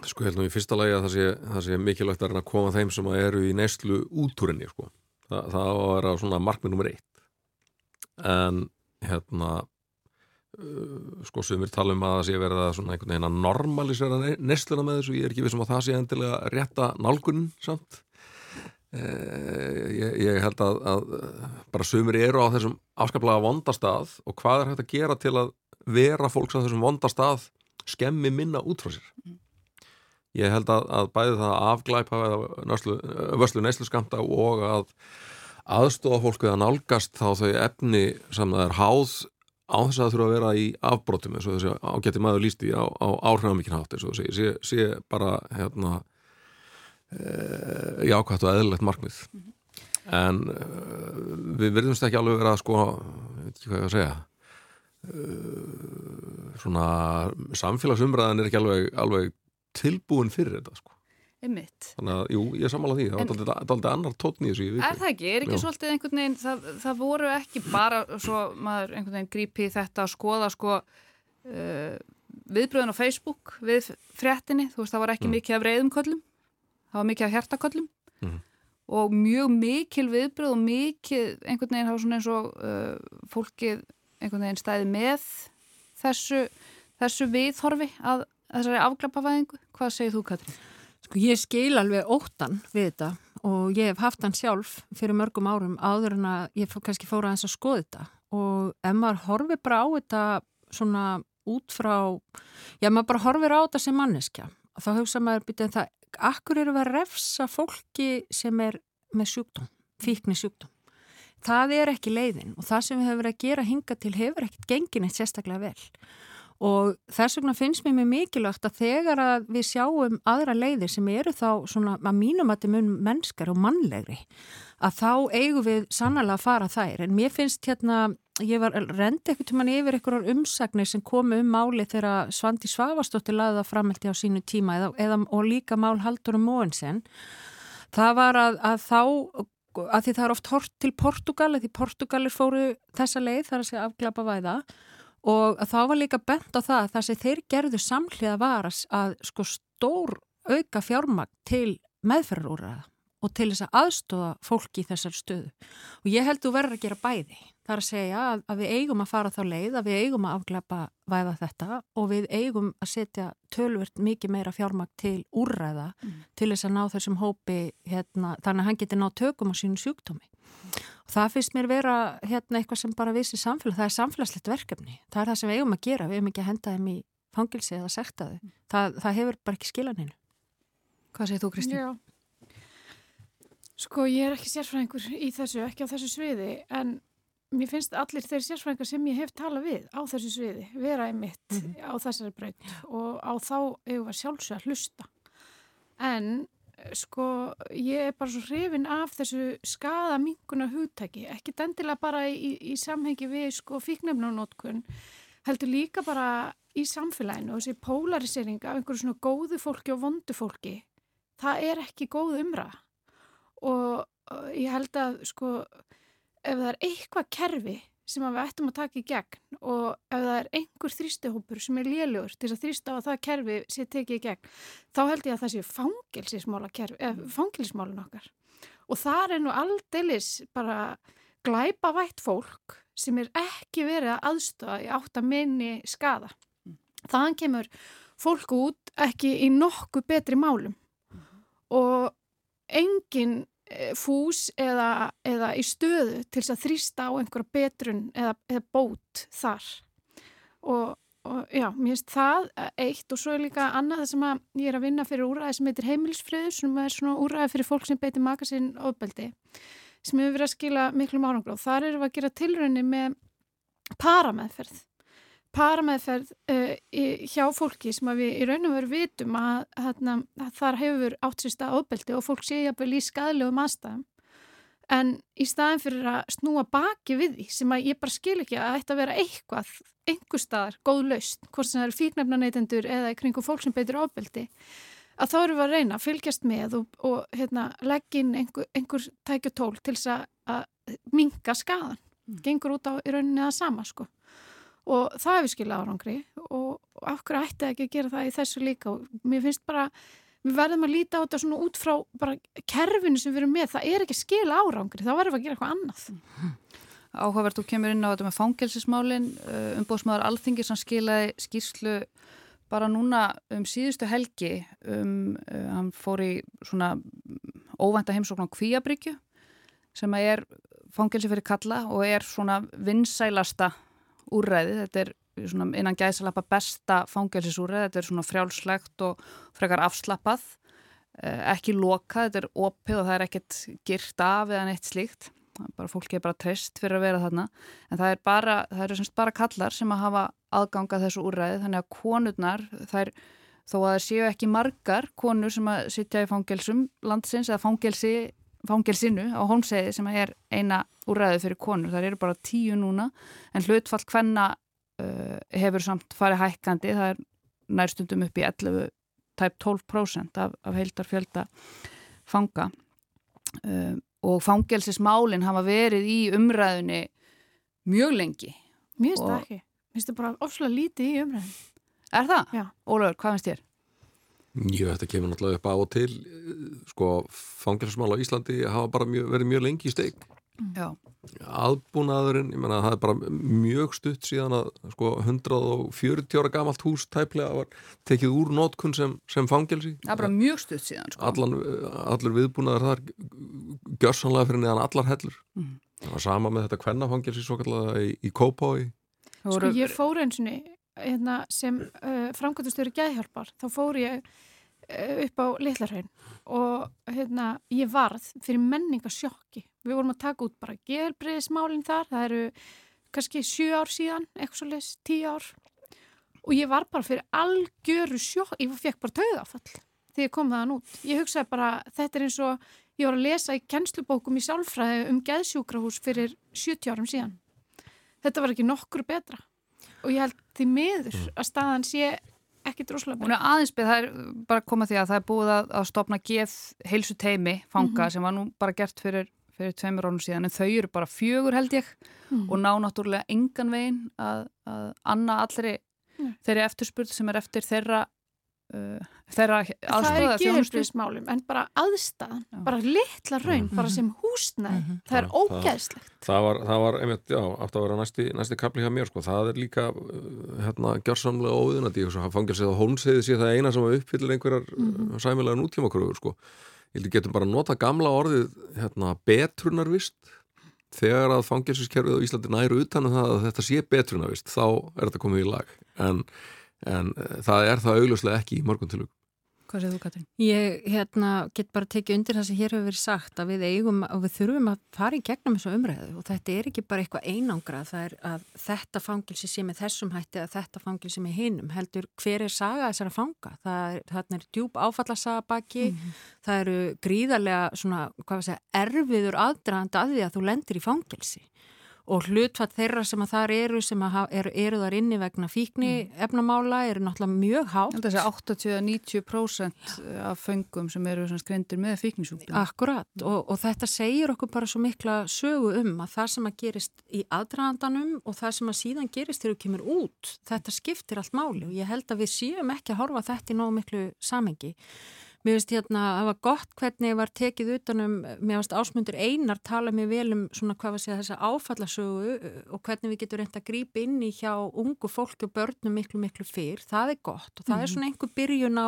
Sko, ég held nú í fyrsta lagi að það sé, það sé mikilvægt að að koma þeim sem eru í neyslu útúrinni, sko. Þa, það á að vera svona markmið nummer eitt. En, hérna, sko, sem við talum að það sé verið að svona einhvern veginn að normalisera ne- neysluna með þessu, ég er ekki vissum að það sé endilega rétta nálgunin, samt. Uh, ég, ég held að, að uh, bara sumir eru á þessum afskaplega vondastað og hvað er hægt að gera til að vera fólks á þessum vondastað skemmi minna út frá sér? Ég held að, að bæði það að afglæpa vöslu neyslu skamta og að aðstofa fólk við að nálgast þá þau efni sem það er háð á þess að það þurfa að vera í afbrotum eins og þessi ágætti maður líst í á, á áhrifamikinn hátt eins og þessi, sé, sé bara hérna e, jákvæmt og eðlilegt markmið en e, við verðumst ekki alveg vera að sko, ekki hvað ég að segja uh, svona samfélagsumræðan er ekki alveg, alveg tilbúin fyrir þetta sko. Einmitt. Þannig að, jú, ég samála því, það En- var aldrei annar tótn í þessu í viku. Er það ekki? Er ekki Já. svolítið einhvern veginn, það, það voru ekki bara svo maður einhvern veginn grípi þetta að skoða sko uh, viðbröðun á Facebook við fréttinni, þú veist það var ekki Mm. mikið af reyðumköllum, það var mikið af hjertaköllum Mhm. og mjög mikil viðbröð og mikið einhvern veginn hafa svona eins og uh, fólkið einhvern veginn stæði með þessu, þessu viðhorfi að þessari afglapafæðingu. Hvað segir þú Katrín? Sko ég skil alveg óttan við þetta og ég hef haft hann sjálf fyrir mörgum árum áður en að ég kannski fóra aðeins að skoða þetta og ef maður horfir bara á þetta svona út frá, já maður bara horfir á þetta sem manneskja þá hugsa maður byrja það, akkur eru að refsa fólki sem er með sjúkdóm, fíkni sjúkdóm. Það er ekki leiðin og það sem við hefur verið að gera hinga til hefur ekkert gengin eitt sérstaklega vel og þess vegna finnst mér mjög mikilvægt að þegar að við sjáum aðra leiðir sem eru þá svona að mínum að þetta mun mennskar og mannlegri að þá eigum við sannlega að fara þær. En mér finnst hérna, ég var rendi ekkert um hann yfir einhverjar umsagnir sem komu um máli þegar Svandi Svavastóttir laði það framhaldi á sínu tíma eða, eða, og líka mál Haldur um Móensen það var að, að þá að því það er oft hort til Portugal því Portugalir fóru þessa leið þar að segja afglapa væða og þá var líka bent á það að það sem þeir gerðu samhliða var að, sko stór auka fjármagn til meðferðarúræða og til þess að aðstóða fólki í þessar stöðu. Og ég held þú verður að gera bæði. Það er að segja að, að við eigum að fara þá leið að við eigum að afglapa væða þetta og við eigum að setja tölvert mikið meira fjármagn til úrræða Mm. til þess að ná þessum hópi hérna, þannig að hann geti ná tökum á sínu sjúkdómi. Og það finnst mér vera hérna eitthvað sem bara vissi samfélag, það er samfélagslegt verkefni. Það er það sem við eigum að gera, við eigum ekki að henda þeim í fangilsi eða sekta þau. Það, það hefur bara ekki skilaninu Hvað segir þú Kristín? Sko, ég er ekki sérfræðingur í þessu, ekki á þessu sviði, en mér finnst allir þeir sérfræðingar sem ég hef talað við á þessu sviði vera einmitt á þessari braut og á þá eigum við sjálfsög að hlusta. En sko, ég er bara svo hrifin af þessu skada minkuna hugtæki, ekki dendilega bara í, í samhengi við sko fíknefnunótkun, heldur líka bara í samfélaginu og þessi polarisering af einhverju svona góðu fólki og vondu fólki, það er ekki góð umræða og ég held að sko ef það er eitthvað kerfi sem við ættum að taka í gegn og ef það er einhver þrýstuhópur sem er lélugur til þess að þrýsta á að það kerfi sé tekið í gegn þá held ég að það sé fangilsismála kerfi, eða fangilsmálun okkar. Og það er nú aldeilis bara glæpa vætt fólk sem er ekki verið að aðstofa í átt að minni skada þaðan kemur fólk út ekki í nokkuð betri málum. Og engin eh, fús eða, eða í stöðu til þess að þrýsta á einhverja betrun eða, eða bót þar. Og, og já, mér finnst það eitt og svo er líka annað það sem að ég er að vinna fyrir úræði sem heitir heimilisfriður sem er svona úræði fyrir fólk sem beitir makasinn ofbeldi sem hefur verið að skila miklu árangur og þar erum við að gera tilraunni með parameðferð parameðferð uh, hjá fólki sem að við í raun og veru vitum að, að, að þar hefur stað ofbeldi og fólk sé jafnvel í skadlegum aðstæðum. En í staðin fyrir að snúa baki við því sem að ég bara skil ekki að þetta vera eitthvað, einhver staðar góð laust, hvort sem það eru fíknefnaneytendur eða í kringum fólk sem beitur ofbeldi að þá erum við að reyna að fylgjast með og, og hérna, leggja inn einhver, einhver tækjutól til þess að, að minka skadan, gengur út á í rauninni það sama sko og það hefur skilja árangri og, hverju ætti ekki að gera það í þessu líka? Og mér finnst bara, við verðum að líta á þetta svona út frá bara kerfinu sem við erum með, það er ekki að skila árangri þá verðum við að gera eitthvað annað. Áhugavert, þú kemur inn á þetta með fangelsismálin, umbóðsmaður Alþingi sem skilaði skýrslu bara núna um síðustu helgi um, uh, hann fór í svona óvænta heimsókn á Kvíabryggju sem er fangelsi fyrir kalla og er svona vinsælasta úrræði, þetta er innan gæðsalappa besta fangelsisúrræði, þetta er svona frjálslegt og frekar afslappað, eh, ekki loka, þetta er opið og það er ekkert girt af eða neitt slíkt. Bara fólki er bara treyst fyrir að vera þarna. En það er bara, það eru semst bara kallar sem að hafa aðganga þessu úrræði. Þannig að konurnar, þær þó að það séu ekki margar konur sem að sitja í fangelsum landsins eða fangelsi, fangelsinu á Holmseiði sem er eina úrræði fyrir konur, það eru bara tíu núna en hlutfall hvenna hefur samt farið hækkandi, það er nærstundum upp í 11, tæp 12% af, af heildarfjölda fanga um, og fangelsismálinn hafa verið í umræðunni mjög lengi. Og- ekki. Mér finnst það bara ofslega lítið í umræðin. Er það? Já. Ólafur, hvað finnst þér? Jú, þetta kemur náttúrulega upp á og til sko, fangelsmál á Íslandi hafa bara mjög, verið mjög lengi í steik Já. aðbúnaðurinn, ég menna það er bara mjög stutt síðan að sko 140 ára gamalt hús tæplega var tekið úr nótkun sem, sem fangelsi Það er bara mjög stutt síðan, sko. Allan, allur viðbúnaður þar gjörsanlega fyrir neðan allar hellur Mhm. það var sama með þetta kvennafangelsi svo kallega í, í Kópái Sko ég fór eins og hérna, sem uh, framkvæmtastöru gæðhjálpar, þá fór ég upp á Littlarhaun og hérna, ég varð fyrir menningasjokki. Við vorum að taka út bara gelbriðismálinn þar, það eru kannski sjö ár síðan, eitthvað svo leys, tíu ár og ég var bara fyrir algjöru sjokk, ég fekk bara tauðafall þegar kom þaðan út. Ég hugsaði bara, þetta er eins og ég var að lesa í kennslubókum í sálfræði um geðsjúkrahús fyrir 70 árum síðan. Þetta var ekki nokkur betra og ég held því miður að staðan sé ekki droslega Hún er aðeins beð, það er bara að koma því að það er búið að, að stopna geð heilsu teimi fanga Mhm. sem var nú bara gert fyrir, fyrir tveimur ánum síðan en þau eru bara fjögur held ég Mhm. og ná náttúrulega engan veginn að, að anna allri Nei. þeirri eftirspurð sem er eftir þeirra uh, þeirra Það er aðstóða geðheilbriðismálum en bara aðstæðan, Já. bara litla raun, bara sem húsnæði, Mhm. það er Já, það- ógeðslegt. það var, það var einmitt, já, átt að vera næsti, næsti kapli hjá mér, sko, það er líka uh, hérna, gjörsamlega óðunandi og svo fangelsið á hónseiði sé það eina sem uppfyllir einhverjar mm -hmm. sæmilega nútímakröfur, sko ég held að getum bara nota gamla orðið hérna, betrunarvist þegar að fangelsiskerfið á Íslandi næru utan um það að þetta sé betrunarvist þá er þetta komið í lag en, en uh, það er það augljóslega ekki í mörgum tilug Hvað segir þú Katrín? Ég hérna, get bara tekið undir það sem hér hefur verið sagt að við eigum og við þurfum að fara í gegnum þessu umræðu. Og þetta er ekki bara eitthvað einangra það er að þetta fangilsi sé með þessum hætti að þetta fangilsi með hinum. Heldur hver er saga þessara fanga? Það er, þarna er djúb áfallasaga baki. Það eru gríðarlega svona, hvað við segja, erfiður aðdraðandi að því að þú lendir í fangilsi og hlutfatt þeirra sem að þar eru sem að eru, eru þar inni vegna fíkni efnamála eru náttúrulega mjög hátt Þessi 80-90% af föngum sem eru skrindir með fíknisjúkdum. Akkurat og, og þetta segir okkur bara svo mikla sögu um að það sem að gerist í aðdraðandanum og það sem að síðan gerist þegar þú kemur út, þetta skiptir allt máli og ég held að við séum ekki að horfa þetta í nógu miklu samengi. Mér finnst hérna að það var gott hvernig var tekið utanum, mér finnst ásmundur einar tala mér vel um svona hvað var segja þessa áfallasögu uh, og hvernig við getum reynda að grípa inn í hjá ungu fólki og börnum miklu miklu fyrr, það er gott og það er svona einhver byrjun á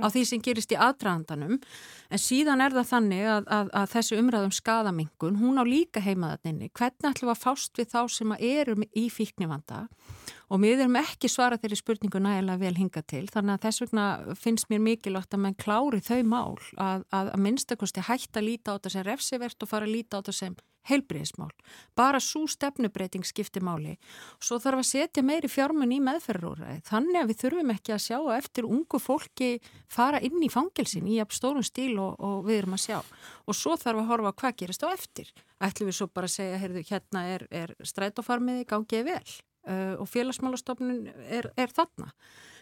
á því sem gerist í aðdraðandanum en síðan er það þannig að, að, að þessi umræðum skadamingun, hún á líka heimaðaninni, hvernig ætlum við að fást við þá sem að eru í fíknivanda? og við erum ekki svara þeirri spurningu nægilega vel hinga til þannig að þess vegna finnst mér mikilvægt að mann klári þau mál að, að, að minnstakosti hætta að líta á þetta sem refsivert og fara að líta á þetta sem heilbriðismál. Bara svo stefnubreiting skiptir máli. Svo þarf að setja meiri fjármun í meðferðarúræði. Þannig að við þurfum ekki að sjá að eftir ungu fólki fara inn í fangelsin í stórum stíl og, og við erum að sjá. Og svo þarf að horfa hvað gerist á eftir. Ætlum við svo bara að segja, heyrðu, hérna er, er strætófarmiði gangið vel og félagsmálastofnun er, er þarna.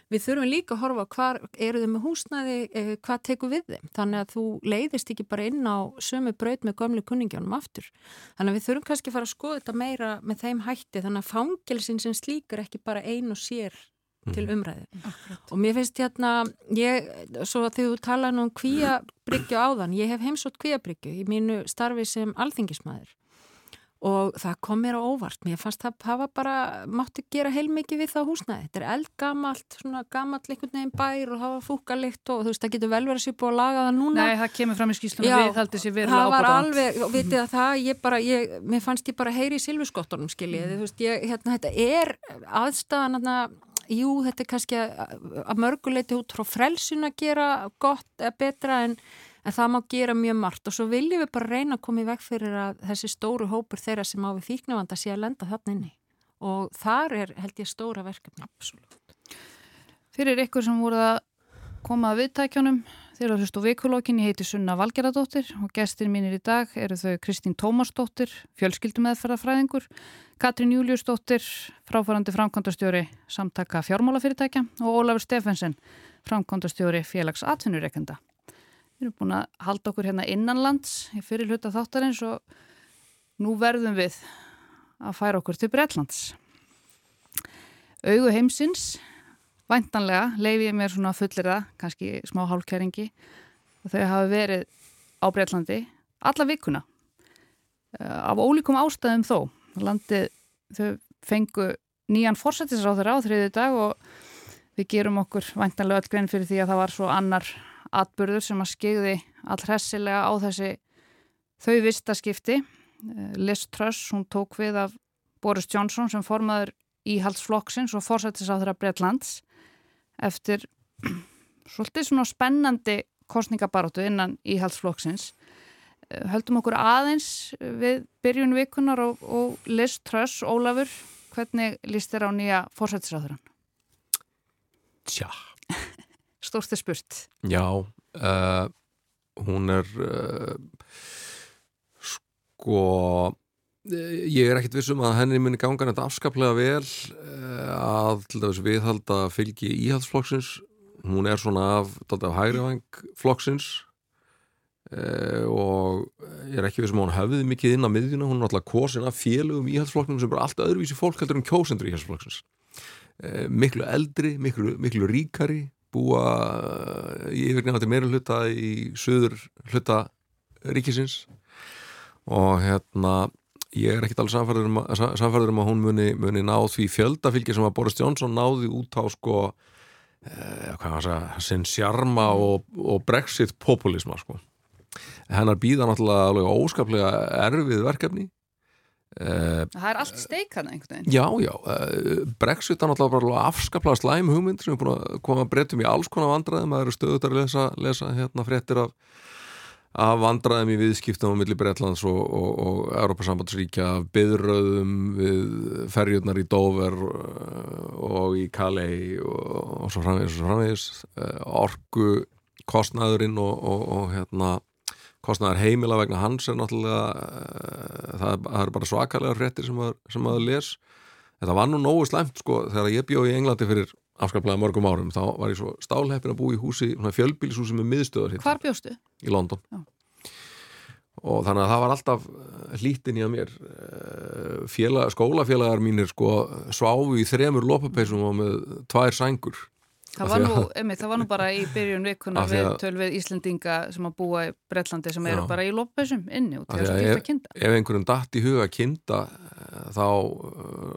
Við þurfum líka að horfa hvað eru þau með húsnæði, eh, hvað tekur við þeim. Þannig að þú leiðist ekki bara inn á sömu braut með gömlu kunningjónum aftur. Þannig að við þurfum kannski að fara að skoða þetta meira með þeim hætti. Þannig að fangelsin sem slíkar ekki bara ein og sér til umræði. Og mér finnst hérna, ég, svo að þegar þú tala nú um kvíabryggju áðan, ég hef heimsótt kvíabryggju í mínu starfi sem alþingismæður og það kom mér á óvart. Mér fannst það hafa bara, mátti gera heilmikið við það húsnæði, þetta er eldgamalt svona gamalt einhvern veginn bær og hafa fúkalikt og þú veist, það getur vel verið sér búið að laga það núna. Nei, það kemur fram í skýslunum við haldið sér verulega það var alveg, og vitið að það, ég bara ég, mér fannst ég bara heyri í silfuskottunum skiljið, þú veist, ég, hérna, þetta er aðstæðan, hérna, jú, þetta er kannski að, að mörguleiti út frá frelsun að gera gott betra en en það má gera mjög margt og svo viljum við bara reyna að koma í veg fyrir að þessi stóru hópur þeirra sem á við fíknavanda sé að lenda þarna inni og þar er held ég stóra verkefni. Absolutt. Fyrir ykkur sem voru að koma að viðtækjunum, Þeir eru að hlusta á vikulókin, ég heiti Sunna Valgeradóttir og gestir mínir í dag eru þau Kristín Tómasdóttir, fjölskyldumeðferðarfræðingur, Katrín Júliusdóttir, fráfærandi framkvæmdastjóri samtaka fjármálafyrirtækja og Ólafur Stefensen, framkvæmdastjóri félags atvinnureikenda. Við erum búin að halda okkur hérna innanlands í fyrir hluta þáttarins og nú verðum við að færa okkur til Breitlands. Augu heimsins Væntanlega leiði ég mér svona fullir það, kannski smá hálfkæringi og þau hafi verið á Breitlandi alla vikuna eh, af ólíkum ástæðum þó. Landið þau fengu nýjan fórsættisráður á þriði dag og við gerum okkur væntanlega öll grein fyrir því að það var svo annar atbyrður sem að skegði allhressilega á þessi þau vistaskipti. Eh, Liz Truss, hún tók við af Boris Johnson sem formaður íhaldsflokksins og fórsættisráður af Breitlands eftir svolítið svona spennandi kostningabarótu innan íhaldsflokksins. Eh, höldum okkur aðeins við byrjun vikunar og, og Liz Truss, Ólafur, hvernig líst þér á nýja fórsættisráðurann? Tja. Stórstu spurt. Já, uh, hún er uh, sko ég er ekkit vissum að henni muni ganga þetta afskaplega vel að til dæmis viðhalda fylgi íhaldsflokksins. Hún er svona af, af hægrivang flokksins eh, og ég er ekki við sem hún hafið mikið inn á miðjuna, hún er alltaf kosin af félögum íhaldsflokknum sem er alltaf öðruvísi fólk heldur um kjósendur íhaldsflokksins. Eh, miklu eldri, miklu, miklu ríkari búa í yfirgnefandi meira hluta í söður hluta ríkisins. Og hérna ég er ekkit alveg samfærður um, um að hún muni, muni ná því fjöldafylgi sem að Boris Johnson náði út á sko eh, hvað var það, sinn sjarma og, og brexit populisma sko. Hennar býða náttúrulega óskaplega erfið verkefni. eh, Það er allt steikana einhvern veginn Já, já, eh, brexit er náttúrulega bara afskaplega slæm hugmynd sem er búin að koma breytum í alls konar vandraðum, það eru stöðut að lesa, lesa hérna fréttir af af vandraðum í viðskiptum á milli Breitlands og, og, og Europasambandsríkja byðröðum við ferjurnar í Dover uh, og í Calais og, og svo framvegis. Uh, orgu kostnæðurinn og hérna kostnæður heimila vegna hans er náttúrulega það, það er bara svakalega hrettir sem maður les þetta var nú nógu slemt sko þegar ég bjóð í Englandi fyrir afskaplega mörgum árum, þá var ég svo stálheppin að bú í húsi, fjölbílishúsi með miðstöður hérna. Hvar bjóstu? Í London Já. og þannig að það var alltaf eh, hlítin í að mér eh, Félag, skólafélagar mínir sko sváfu í þremur lópapeisum og með tvær sængur Það var, nú, emi, það var nú bara í byrjun vikuna við tölvið Íslendinga sem að búa í Breitlandi sem eru bara í lópapeisum inni og til að skipta kinda. Ef einhverjum dætt í huga kinda eh, þá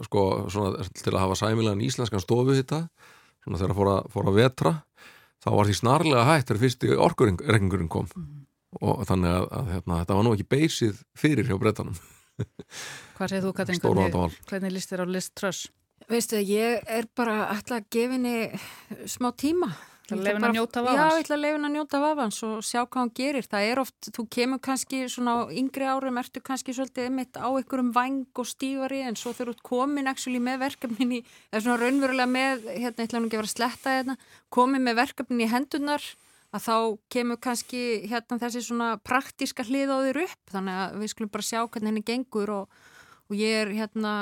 sko svona, til að hafa sæmilegan íslenskan stofu þetta svona þegar fór að, fór að vetra þá var því snarlega hægt þegar fyrsti orkurreikingurinn kom. Mm. og þannig að, að hérna, þetta var nú ekki beysið fyrir hjá brettanum Hvað segir þú Katrin, hvernig, hvernig líst þér á list tröss? Veistu, ég er bara alltaf að gefa henni smá tíma að leifin að njóta vafans? Já, ég ætla að leifin að njóta vafans og sjá hvað hann gerir. Það er oft, þú kemur kannski svona á yngri árum, ertu kannski svolítið einmitt á einhverjum vang og stífari en svo þegar þú komin actually með verkefnin í, eða svona raunverulega með, hérna, ég ætla nú ekki að vera sletta hérna, komin með verkefnin í hendunar að þá kemur kannski hérna þessi svona praktíska hlið á þér upp, þannig að við skulum bara sjá hvernig henni gengur og og ég er hérna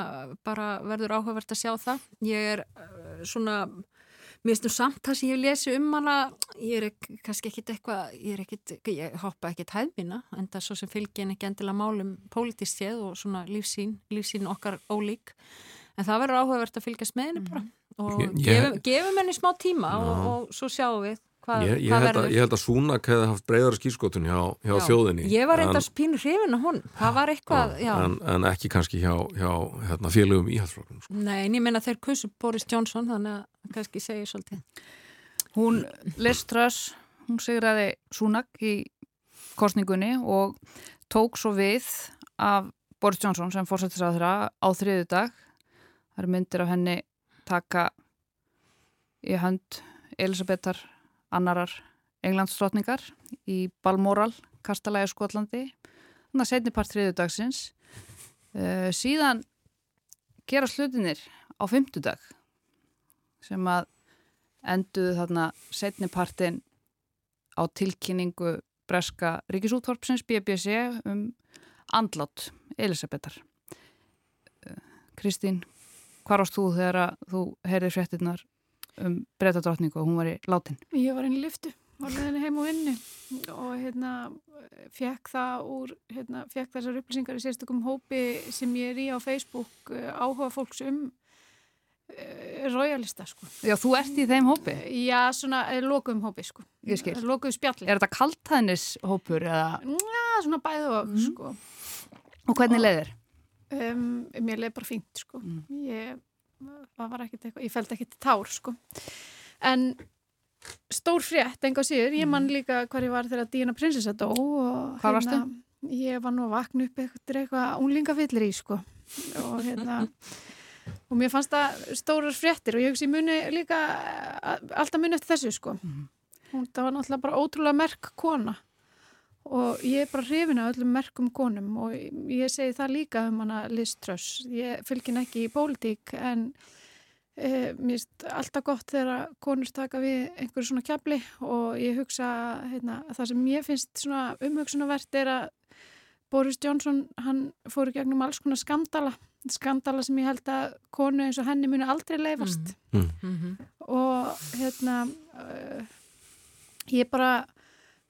bara verður áhugavert að sjá það. Ég er uh, svona Mér finnst þú samt það sem ég lesi um hana, ég er kannski ekkit eitthvað, ég er ekkit, ég hoppa ekkit hæðvina, en það er svo sem fylgin ekki endilega málum pólitísk séð og svona lífsín, lífsín okkar ólík, en það verður áhugavert að fylgjast með henni bara. Og ég, gefum, gefum henni smá tíma og, og svo sjáum við Hva, ég, ég, held að, ég held að Súnak hefði haft breyðara skýrskotun hjá, hjá þjóðinni. Ég var reyndar spínur hrifin af hún það var eitthvað já, en, en ekki kannski hjá, hjá hérna, félögum íhaldsflokkum sko. Nei, en ég menna þeir kussu Boris Johnson þannig að kannski segja svolítið. Hún Liströss hún segraði Súnak í kostningunni og tók svo við af Boris Johnson sem fórsættis á þeirra á þriðu dag það eru myndir af henni taka í hönd Elisabethar annarar englandsdrottningar í Balmoral, Kastalægi Skotlandi þannig að setni part þriðu dagsins uh, síðan gera slutinir á fymtudag sem að enduðu þarna setni partin á tilkynningu breska ríkisútvarpsins BBC um andlátt Elisabetar. Eh, Kristín, hvað rást þú þegar þú heyrði fréttinnar um breytadrottningu og hún var í látin? Ég var inn í liftu, var með henni heim og vinni og hérna fekk það úr, hérna, fekk þessar upplýsingar í sérstökum hópi sem ég er í á Facebook eh, áhuga fólks um uh, royalista sko. Já, þú ert í þeim hópi? Já, svona uh, lokuðum hópi sko. Ég skil. Lokuðum spjalli. Er þetta kaltæðnis hópur eða? Já, svona bæðu og mm. sko. Og hvernig leiðir? Um, mér leiði bara fínt sko. Mm. Ég, það var ekkert eitthvað, ég fældi ekkert tár sko. En stór frétt, enga síður, ég man mm. líka hvað ég var þegar Díana prinsessa dó og hvað varstu? Hérna, ég var nú að vakna upp eitthvað, eitthvað unlingafillir í sko og hérna og mér fannst það stórar fréttir og ég hugsi muni líka alltaf muni eftir þessu sko mm. hún, það var náttúrulega bara ótrúlega merk kona og ég er bara hrifin af öllum merkum konum og ég segi það líka um hana Liz Truss ég fylgin ekki í pólitík en e, mér finnst alltaf gott þegar konur taka við einhverju svona kjapli og ég hugsa heitna, það sem ég finnst svona umhugsunavert er að Boris Johnson hann fór í gegnum alls konar skandala skandala sem ég held að konu eins og henni muni aldrei leifast mm. Mm -hmm. og hérna uh, ég bara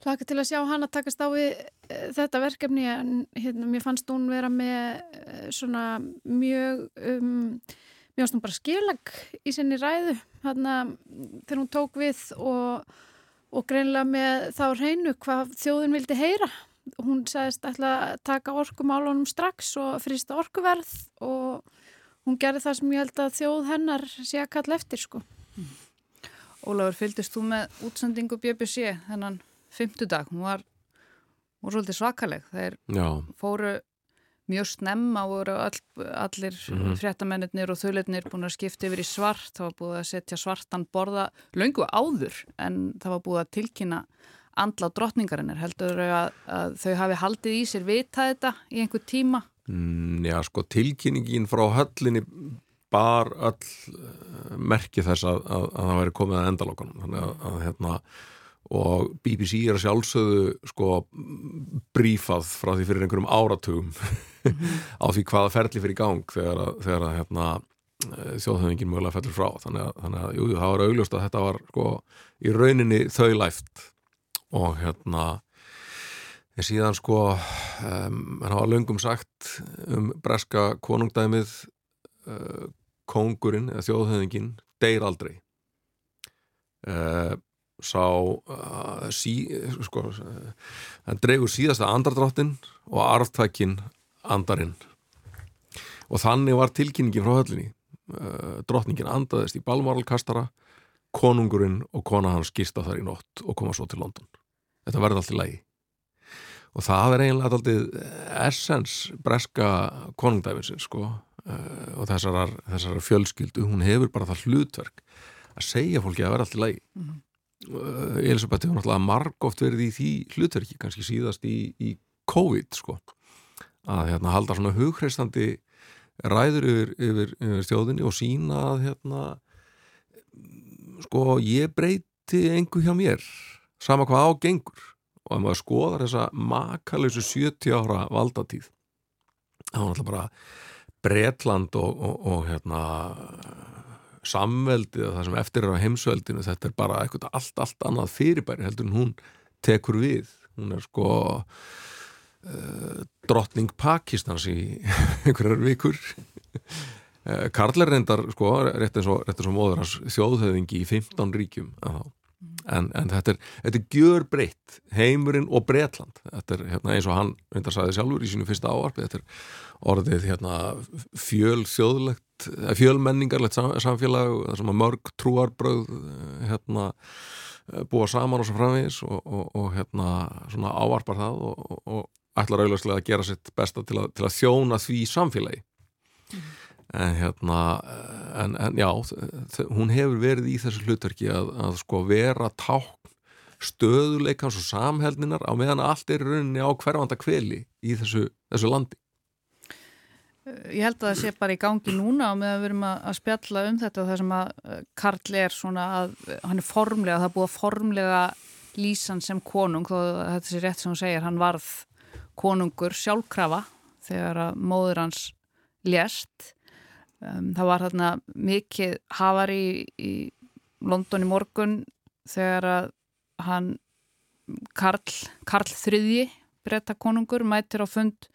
hlaka til að sjá hann að takast á við uh, þetta verkefni en hérna, mér fannst hún vera með uh, svona mjög um, mjög ástun bara skilag í sinni ræðu hérna þegar hún tók við og, og greinlega með þá reynu hvað þjóðin vildi heyra hún sagðist að taka orkumálunum strax og frista orkuverð og hún gerði það sem ég held að þjóð hennar sé að kalla eftir sko. Mm. Ólafur, fylgist þú með útsendingu BBC þennan fymtudag? Hún var, var svolítið svakaleg. Þeir Já. fóru mjög snemma og voru all, allir mm -hmm. fréttamennir og þauðleitnir búin að skipta yfir í svart. Það var búið að setja svartan borða löngu áður en það var búið að tilkynna andla á drottningarinnar heldur þau að, að þau hafi haldið í sér vita þetta í einhver tíma? Mm, já, sko, tilkynningin frá höllinni bar öll uh, merki þess að, að, að það væri komið að endalokanum þannig að hérna og BBC er að sjálfsögðu sko brífað frá því fyrir einhverjum áratugum. Á því hvaða ferli fyrir gang þegar að, þegar að hérna, eh, þjóðhauðingin mögulega fellur frá. Þannig að, þannig að jú, það var augljóst að þetta var sko í rauninni þau læft og hérna en síðan sko um, hann hafa löngum sagt um breska konungdæmið uh, kongurinn eða þjóðhauðingin deyr aldrei. Uh, sá uh, sí, sko hann dregur síðasta andardráttin og arftækin andarinn. Og þannig var tilkynningin frá höllinni. Uh, drottningin andaðist í balmáralkastara konungurinn og kona hans gista þar í nótt og koma svo til London. Þetta verði allt í lagi. Og það er eiginlega alltaf essens breska konungdæfinsins sko uh, og þessar, þessar fjölskyldu, hún hefur bara það hlutverk að segja fólki að verði allt í lagi. Mm -hmm. Uh, Elisabeth hefur náttúrulega margóft verið í því hlutverki kannski síðast í, í COVID sko. Að hérna halda svona hugreistandi ræður yfir, yfir, yfir stjóðinni og sína að hérna sko ég breyti engu hjá mér sama hvað ágengur og ef maður skoðar þessa makalösu 70 ára valdatíð þá er náttúrulega bara Bretland og, og, og hérna samveldið það sem eftir er á heimsveldinu þetta er bara eitthvað allt, allt annað fyrirbæri heldur en hún tekur við. Hún er sko uh, drottning Pakistans í einhverjar vikur. Uh, Karl er reyndar sko rétt eins og, og móður hans þjóðhauðingi í 15 ríkjum en, en þetta er, þetta er gjör breytt heimurinn og Breitland þetta er hérna, eins og hann reyndar sæði sjálfur í sínu fyrsta áarpi, þetta er orðið hérna, fjöl þjóðlegt eh, fjölmenningarlegt samfélag það sem að mörg trúarbröð eh, hérna, eh, búa saman og svo framvegis og, og, og hérna svona áarpar það og, og ætlar auðvarslega að gera sitt besta til að, til að þjóna því samfélagi. Mm en hérna en, en já, hún hefur verið í þessu hlutverki að, að sko vera ták stöðuleikans og samhælninar á meðan allt er rauninni á hverfanda kveli í þessu, þessu landi Ég held að það sé bara í gangi núna og með að við erum að spjalla um þetta það sem að Karl er svona að hann er formlega, það er búið að formlega lýsan sem konung þó þetta sé rétt sem hún segir, hann varð konungur sjálfkrafa þegar að móður hans lést. Um, það var þarna mikið hafari í, í London í morgun þegar að hann Karl, Karl III breyta konungur mætir á fund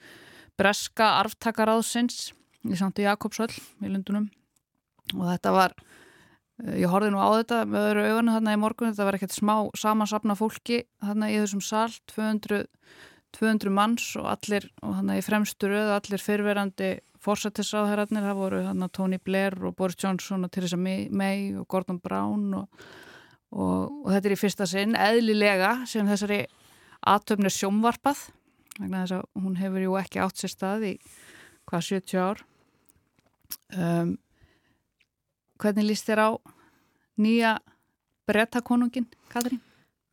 breska arftakaráðsins í Sandu Jakobsvöll í Lundunum og þetta var eh, ég horfið nú á þetta með öðru augunum þarna í morgun, þetta var ekkert smá samansapna fólki þarna í þessum sal 200, 200 manns og allir, og þarna í fremstu röðu allir fyrverandi fórsættisáðherrarnir, það voru þarna Tony Blair og Boris Johnson og Theresa May og Gordon Brown og, og, og þetta er í fyrsta sinn eðlilega sem þessari aðtöfni sjómvarpað vegna þess að hún hefur jú ekki átt sér stað í hvað 70 ár um, hvernig líst þér á nýja brettakonungin, Katrín?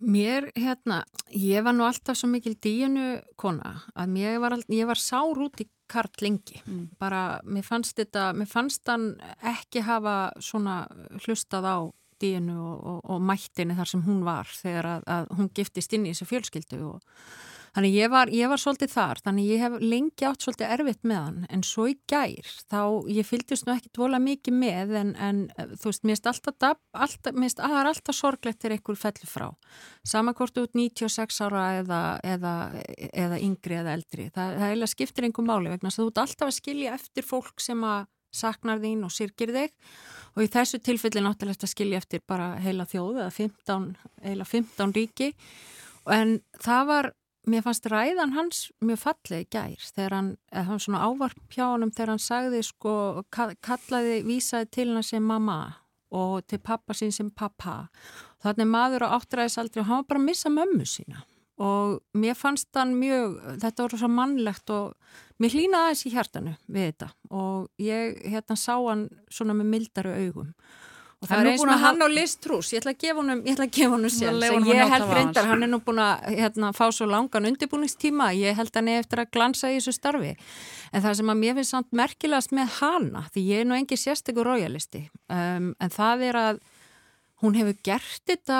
Mér, hérna, ég var nú alltaf svo mikil díunu kona að mér var, ég var sár út í Karl lengi, mm. bara mér fannst þetta, mér fannst hann ekki hafa svona hlustað á díunu og, og, og mættinni þar sem hún var þegar að, að hún giftist inn í þessu fjölskyldu og Þannig ég var, ég var svolítið þar, þannig ég hef lengi átt svolítið erfitt með hann en svo í gær þá ég fylgist nú ekki dvola mikið með en, en þú veist, mér finnst alltaf, að sorglegt til einhver fellu frá. Samakort út 96 ára eða, eða, eða yngri eða eldri. Það, það eiginlega skiptir einhver máli vegna þú ert alltaf að skilja eftir fólk sem að saknar þín og sirkir þig og í þessu tilfelli náttúrulega að skilja eftir bara heila þjóðu eða 15, heila 15 ríki en það var mér fannst ræðan hans mjög fallið gær þegar hann, hann svona ávarp hjá hann þegar hann sagði sko, kallaði, vísaði til hann sem mamma og til pappa sín sem pappa. Þannig maður á áttræðisaldri og hann var bara að missa mömmu sína. Og mér fannst hann mjög, þetta voru svo mannlegt og mér hlýnaði í hjartanu við þetta. Og ég hérna sá hann svona með mildari augum Og það er eins með hann á listrús, ég ætla að gefa honum, ég að gefa honum sér, ég held reyndar, hann er nú búin að hérna, fá svo langan undirbúningstíma, ég held hann eftir að glansa í þessu starfi. En það sem að mér finnst samt merkilegast með hana, því ég er nú engi sérstekur royalisti, um, en það er að hún hefur gert þetta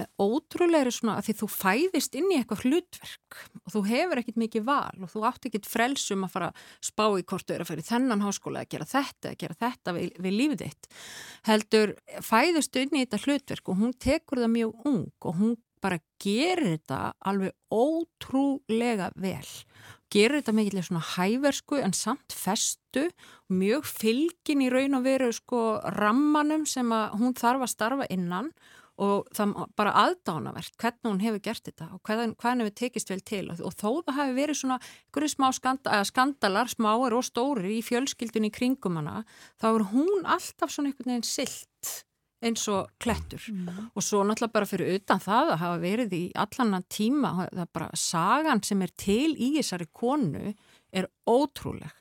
með ótrúlega svona að því þú fæðist inn í eitthvað hlutverk og þú hefur ekkit mikið val og þú átt ekkit frelsum að fara að spá í hvort þú er að fyrir þennan háskóla að gera þetta, að gera þetta við, við lífið þitt. Heldur fæðist inn í þetta hlutverk og hún tekur það mjög ung og hún bara gerir þetta alveg ótrúlega vel. Gerir þetta mikilvægt svona hæversku en samt festu, mjög fylgin í raun og veru sko rammanum sem að hún þarf að starfa innan og það bara aðdánavert hvernig hún hefur gert þetta og hvernig, hvernig við tekist vel til. Og, og þó það hefur verið svona einhverju smá skanda, skandalar, smáir og stórir í fjölskyldunni í kringum hana þá er hún alltaf svona einhvern veginn silt eins og klettur. Mm. og svo náttúrulega bara fyrir utan það að hafa verið í allan tíma, það er bara sagan sem er til í þessari konu er ótrúleg.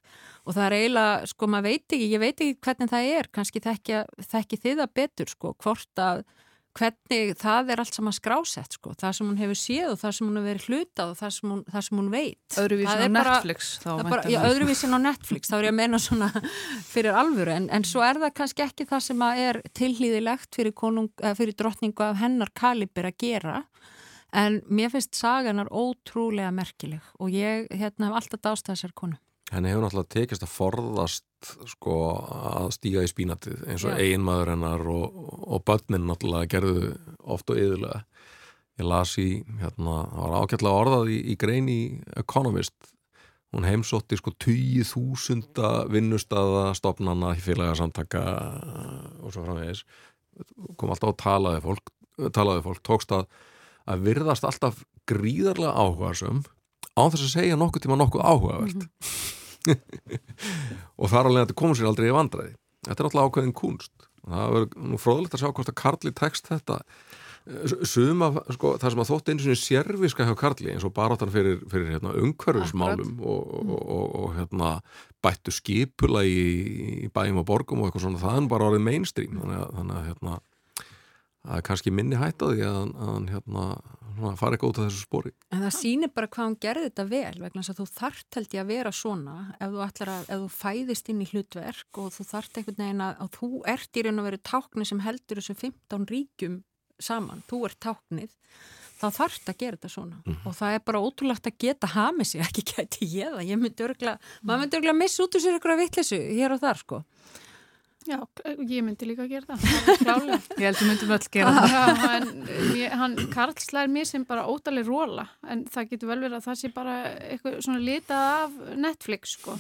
Og það er eiginlega, sko maður veit ekki, ég veit ekki hvernig það er, kannski þekki þið að betur sko, hvort að hvernig það er allt saman skrásett sko, það sem hún hefur séð og það sem hún hefur verið hlutað og það sem hún, það sem hún veit. Öðruvísin á Netflix bara, Já, öðruvísin á Netflix, þá er ég að menna svona fyrir alvöru, en, en svo er það kannski ekki það sem er tilhlýðilegt fyrir, fyrir drottningu af hennar kalibir að gera. En mér finnst saganar ótrúlega merkileg og ég hérna, hef alltaf dást þessar konu. Henni hefur náttúrulega tekist að forðast sko að stíga í spínatið eins og einmaður hennar og, og börnin náttúrulega gerðu oft og yðurlega ég las í, hérna, það var ákveðlega orðað í, í grein í Economist. Hún heimsótti sko 20.000 vinnustada stopnana félagarsamtaka og svo framvegis. Kom alltaf að talaði fólk talaði fólk, tókst að að virðast alltaf gríðarlega áhugaðsum á þess að segja nokkuð tíma nokkuð áhugavert. Mm -hmm. og þar alveg að þetta komur sér aldrei í vandraði þetta er alltaf ákveðin kunst það verður nú fróðilegt að sjá hvort að Karli tekst þetta. Suma, sko, það sem að þótt eins og sérviska hjá Karli eins og barátan fyrir, fyrir hérna, umhverfismálum og, og, og, og hérna, bættu skipula í, í bæjum og borgum og eitthvað svona, það er bara orðið mainstream. Þannig að, þannig að hérna, það er kannski minni hætt á því að hann hérna, fara ekki út af þessu spóri. En það sýnir bara hvað hann gerði þetta vel vegna þess að þú þart held ég að vera svona ef þú, að, ef þú fæðist inn í hlutverk og þú þart einhvern veginn að, að þú ert í raun og veru tákni sem heldur þessu 15 ríkjum saman, þú ert táknið. Þá þarf þetta að gera þetta svona. Mm -hmm. og það er bara ótrúlegt að geta hamið sig. Ekki gæti ég það, ég myndi örgla maður myndi örgla að missa út úr sér ykkur að vittlesu hér og þar sko Já, ég myndi líka að gera það, það Ég held að myndum öll gera það. Já, en ég, hann Karl slæðir mér sem bara ótalega róla en það getur vel verið að það sé bara eitthvað svona litað af Netflix sko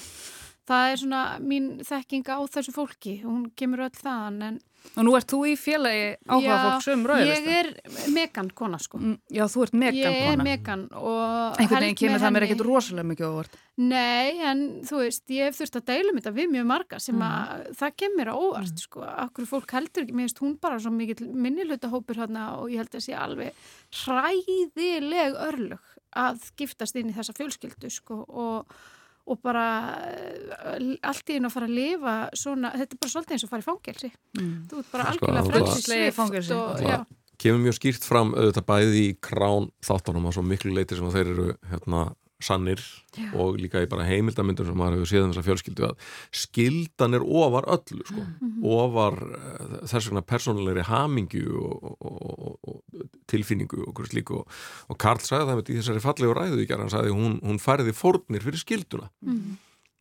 það er svona mín þekking á þessu fólki hún kemur öll þaðan en Og nú ert þú í félagi áhuga fólk sem rauðist? Ég er megan kona sko. Mm, já, þú ert megan kona. Ég er megan og... Einhvern veginn kemur það mér ekkert rosalega mikið óvart. Nei, en þú veist, ég hef þurft að deilum þetta við mjög marga sem mm. að það kemur óvart mm. sko. Akkur fólk heldur ekki, mér finnst hún bara svo mikið minnilöta hópur hérna og ég held að sé alveg hræðileg örlug að giftast inn í þessa fjölskyldu sko og og bara eh, allt í einu að fara að lifa svona, þetta er bara svolítið eins og fara í fangelsi. Mm. þú ert bara sko, algjörlega frelsislega í fangelsi. og, kemur mjög skýrt fram auðvitað bæði í krán þáttunum að svo miklu leiti sem þeir eru hérna sannir Já. og líka í bara heimildamindur sem maður hefur séð um þessa fjölskyldu að skildan er ofar öllu sko. mm -hmm. ofar uh, þess vegna persónulegri hamingju og, og, og, og tilfinningu og hverju slíku og Karl sagði það með því þessari fallegu ræðu í gerðan, hann sagði hún, hún færði fórnir fyrir skilduna mm -hmm.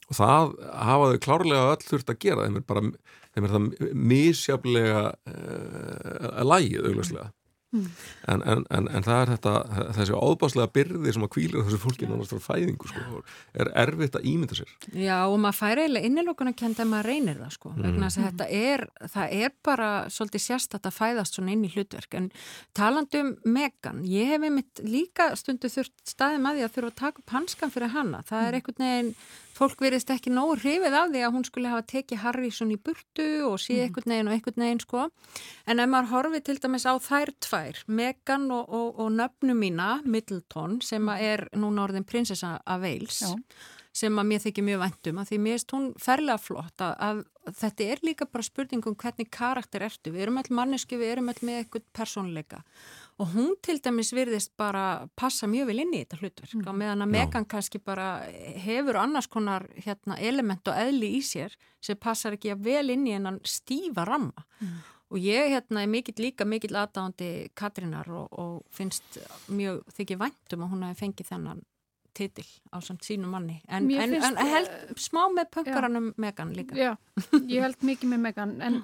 og það hafaðu klárlega öll þurft að gera þeim er bara þeim er það misjaflega uh, lægið augljóslega Mm. En, en, en, en það er þetta þessi áðbáslega byrði sem að kvíla þessu fólki náttúrulega frá fæðingu sko, er erfitt að ímynda sér Já og maður færi eiginlega innilokuna kenda að maður reynir það sko mm. vegna að þetta er, það er bara svolítið sérstatt að fæðast svona inn í hlutverk en talandum Megan ég hef einmitt líka stundu þurft staðið því að þurfa að taka upp hanskan fyrir hanna það er mm. einhvern veginn fólk verist ekki nógu hrifið af því að hún skulle hafa tekið Harrison í burtu og síð ekkert neginn og ekkert neginn sko en ef maður horfið til dæmis á þær tvær Megan og, og, og nöfnu mína Middleton sem er núna orðin prinsessa af Wales Já. sem að mér þykir mjög vendum að því mér erst hún ferlega flott að, að þetta er líka bara spurningum hvernig karakter ertu, við erum all mannesku, við erum all með eitthvað persónleika og hún til dæmis virðist bara passa mjög vel inn í þetta hlutverk mm. og meðan að Megan kannski bara hefur annars konar hérna, element og eðli í sér sem passar ekki að vel inn í hennan stífa ramma mm. og ég hérna er mikill líka mikill aðdáðandi Katrínar og, og finnst mjög þykir væntum að hún hefði fengið þennan titil á samt sínu manni en, en, en held smá með pönkaranum Megan líka Já, ég held mikið með Megan en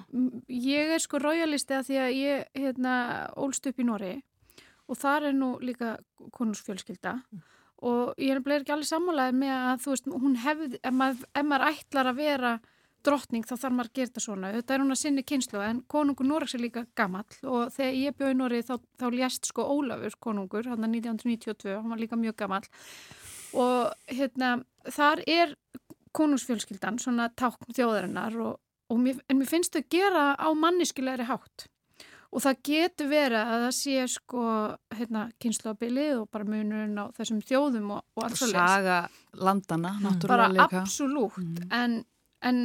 ég er sko royalisti að því að ég hérna ólst upp í Nóri og þar er nú líka konusfjölskylda mm. og ég er ekki allir sammálaðið með að þú veist, hún hefði, ef maður, ef maður ætlar að vera drottning þá þarf maður að gera þetta svona þetta er hún að sinni kynslu en konungur Norraks er líka gammal og þegar ég bjóði Norri þá, þá lést sko Ólafur konungur hann er 1992, hann var líka mjög gammal og hérna þar er konungsfjölskyldan svona tákn þjóðarinnar og, og mér, en mér finnst þau gera á manniskilegri hátt og það getur verið að það sé sko hérna kynnslóðabilið og bara munurinn á þessum þjóðum og, og alls. Og saga landana, mm. Bara absolutt, mm. en, en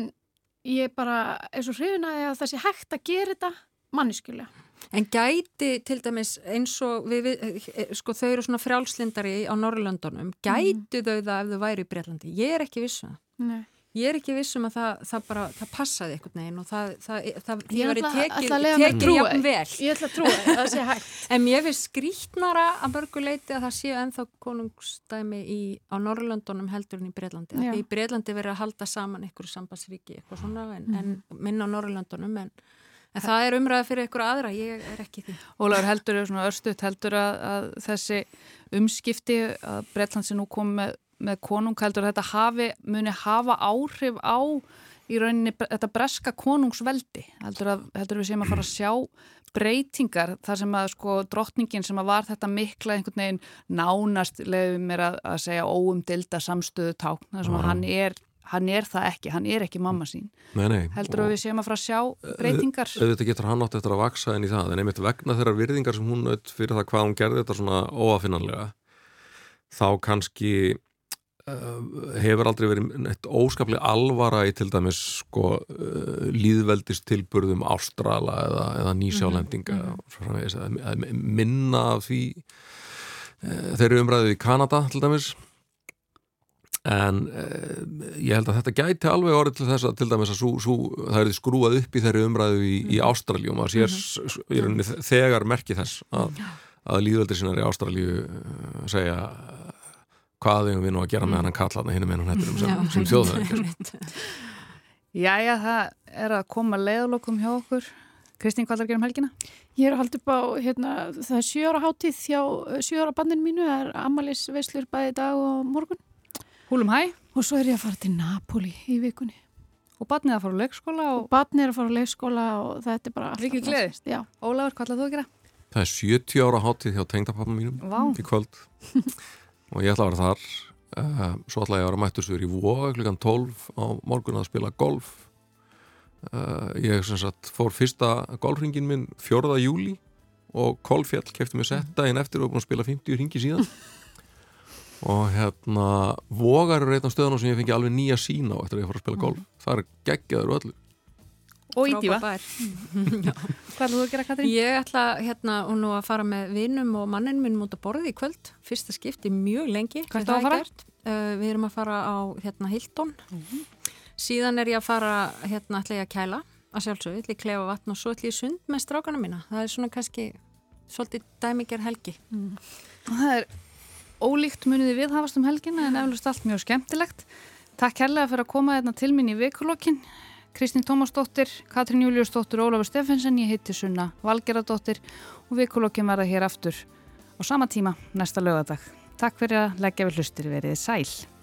ég bara er svo hrifin að það sé hægt að gera þetta manniskjulega. En gæti til dæmis eins og við, við, sko þau eru svona frjálslindari á Norrlöndunum, gæti mm. þau það ef þau væri í Breitlandi? Ég er ekki vissu um það. Nei. Ég er ekki vissum að það, það bara, það passaði einhvern veginn og það, það, það ég verið tekið jafn vel. Ég ætla að trúa það sé hægt. En mér finnst skrítnara að börguleiti að það séu enþá konungstæmi í, á Norrlöndunum heldur en í Breitlandi. Í Breitlandi verið að halda saman ykkur sambandsríki eitthvað svona en, mm. en minna á Norrlöndunum en, en það er umræðið fyrir ykkur aðra, ég er ekki því. Ólaur heldur, svona örstuðt heldur að, að þessi umskipti að Breitlandsi nú kom með með konunghaldur þetta hafi, muni hafa áhrif á í rauninni þetta breska konungsveldi. Heldur, að, heldur við séum að fara að sjá breytingar þar sem að sko drottningin sem að var þetta mikla einhvern veginn nánast lefum er að, að segja óumdilda samstöðu tákn þar sem að hann er hann er það ekki, hann er ekki mamma sín. Nei, nei, heldur að við séum að fara að sjá breytingar? auðvitað getur hann átt eftir að vaksa en í það en einmitt vegna þeirra virðingar sem hún auðvitað fyrir það hvað hún gerði þetta svona óafinnanlega þá kannski hefur aldrei verið eitt óskaplega alvara í til dæmis sko uh, líðveldistilburðum Ástrala eða, eða Nýsjálendinga mm -hmm. minna því uh, þeir eru umræðið í Kanada til dæmis en ég held að þetta gæti alveg orðið til þess að til dæmis að sú, sú, það er skrúað upp í þeirri umræðu í, í Ástraljú og maður sér mm -hmm. þegar merki þess að, að líðveldir sinnar í Ástraljú uh, segja hvað eigum við nú að gera með hann að kalla hann hinn með hann hætturum sem, sem þjóðhæðingar Jæja, það er að koma leiðalokum hjá okkur Kristín, hvað er að gera um helgina? Ég er að halda upp á, hérna, það er sjóra hátíð hjá sjóra bandinu mínu, það er Amalis Veislur bæði dag og morgun. Húlum hæ. Og svo er ég að fara til Napoli í vikunni. Og barnið að fara á leikskóla? Og, og barnið er að fara á leikskóla og þetta er bara. Vikið gleðist? Já. Ólafur, hvað ætlaðu þú að gera? Það er 70 ára hátíð hjá tengdapappa mínum Vá. í kvöld og ég ætla að vera þar. Uh, svo ætla ég að vera mættur svo í Vóa klukkan 12 á morgun að spila golf Uh, ég sagt, fór fyrsta golfringin minn 4. júli og Kolfjall kefti mig setta inn eftir og búin að spila 50 ringi síðan og hérna vogar eru einn af stöðunum sem ég fengi alveg nýja sína á eftir að ég fór að spila golf mm. það er geggjaður og öllu Og ídífa Hvað ætlaðu að gera Katrín? Ég ætla hérna og nú að fara með vinnum og mannin minn mútið að borði í kvöld. Fyrsta skipti mjög lengi. Er það að fara? Uh, við erum að fara á hérna Hildón mm -hmm síðan er ég að fara hérna ætla ég að kæla að sjálfsög, ætla ég að klefa vatn og svo ætla ég sund með strákana mína. Það er svona kannski svolítið dæmiger helgi. Mm. Það er ólíkt muniði viðhafast um helgina en eflust allt mjög skemmtilegt. Takk kærlega fyrir að koma hérna til mín í vikulokkin Kristín Tómasdóttir, Katrín Júliusdóttir Ólafur Steffensen ég heiti Sunna Valgeradóttir og vikulokkin verða hér aftur á sama tíma næsta lögadag Takk fyrir að leggja við hlustir. Verið sæl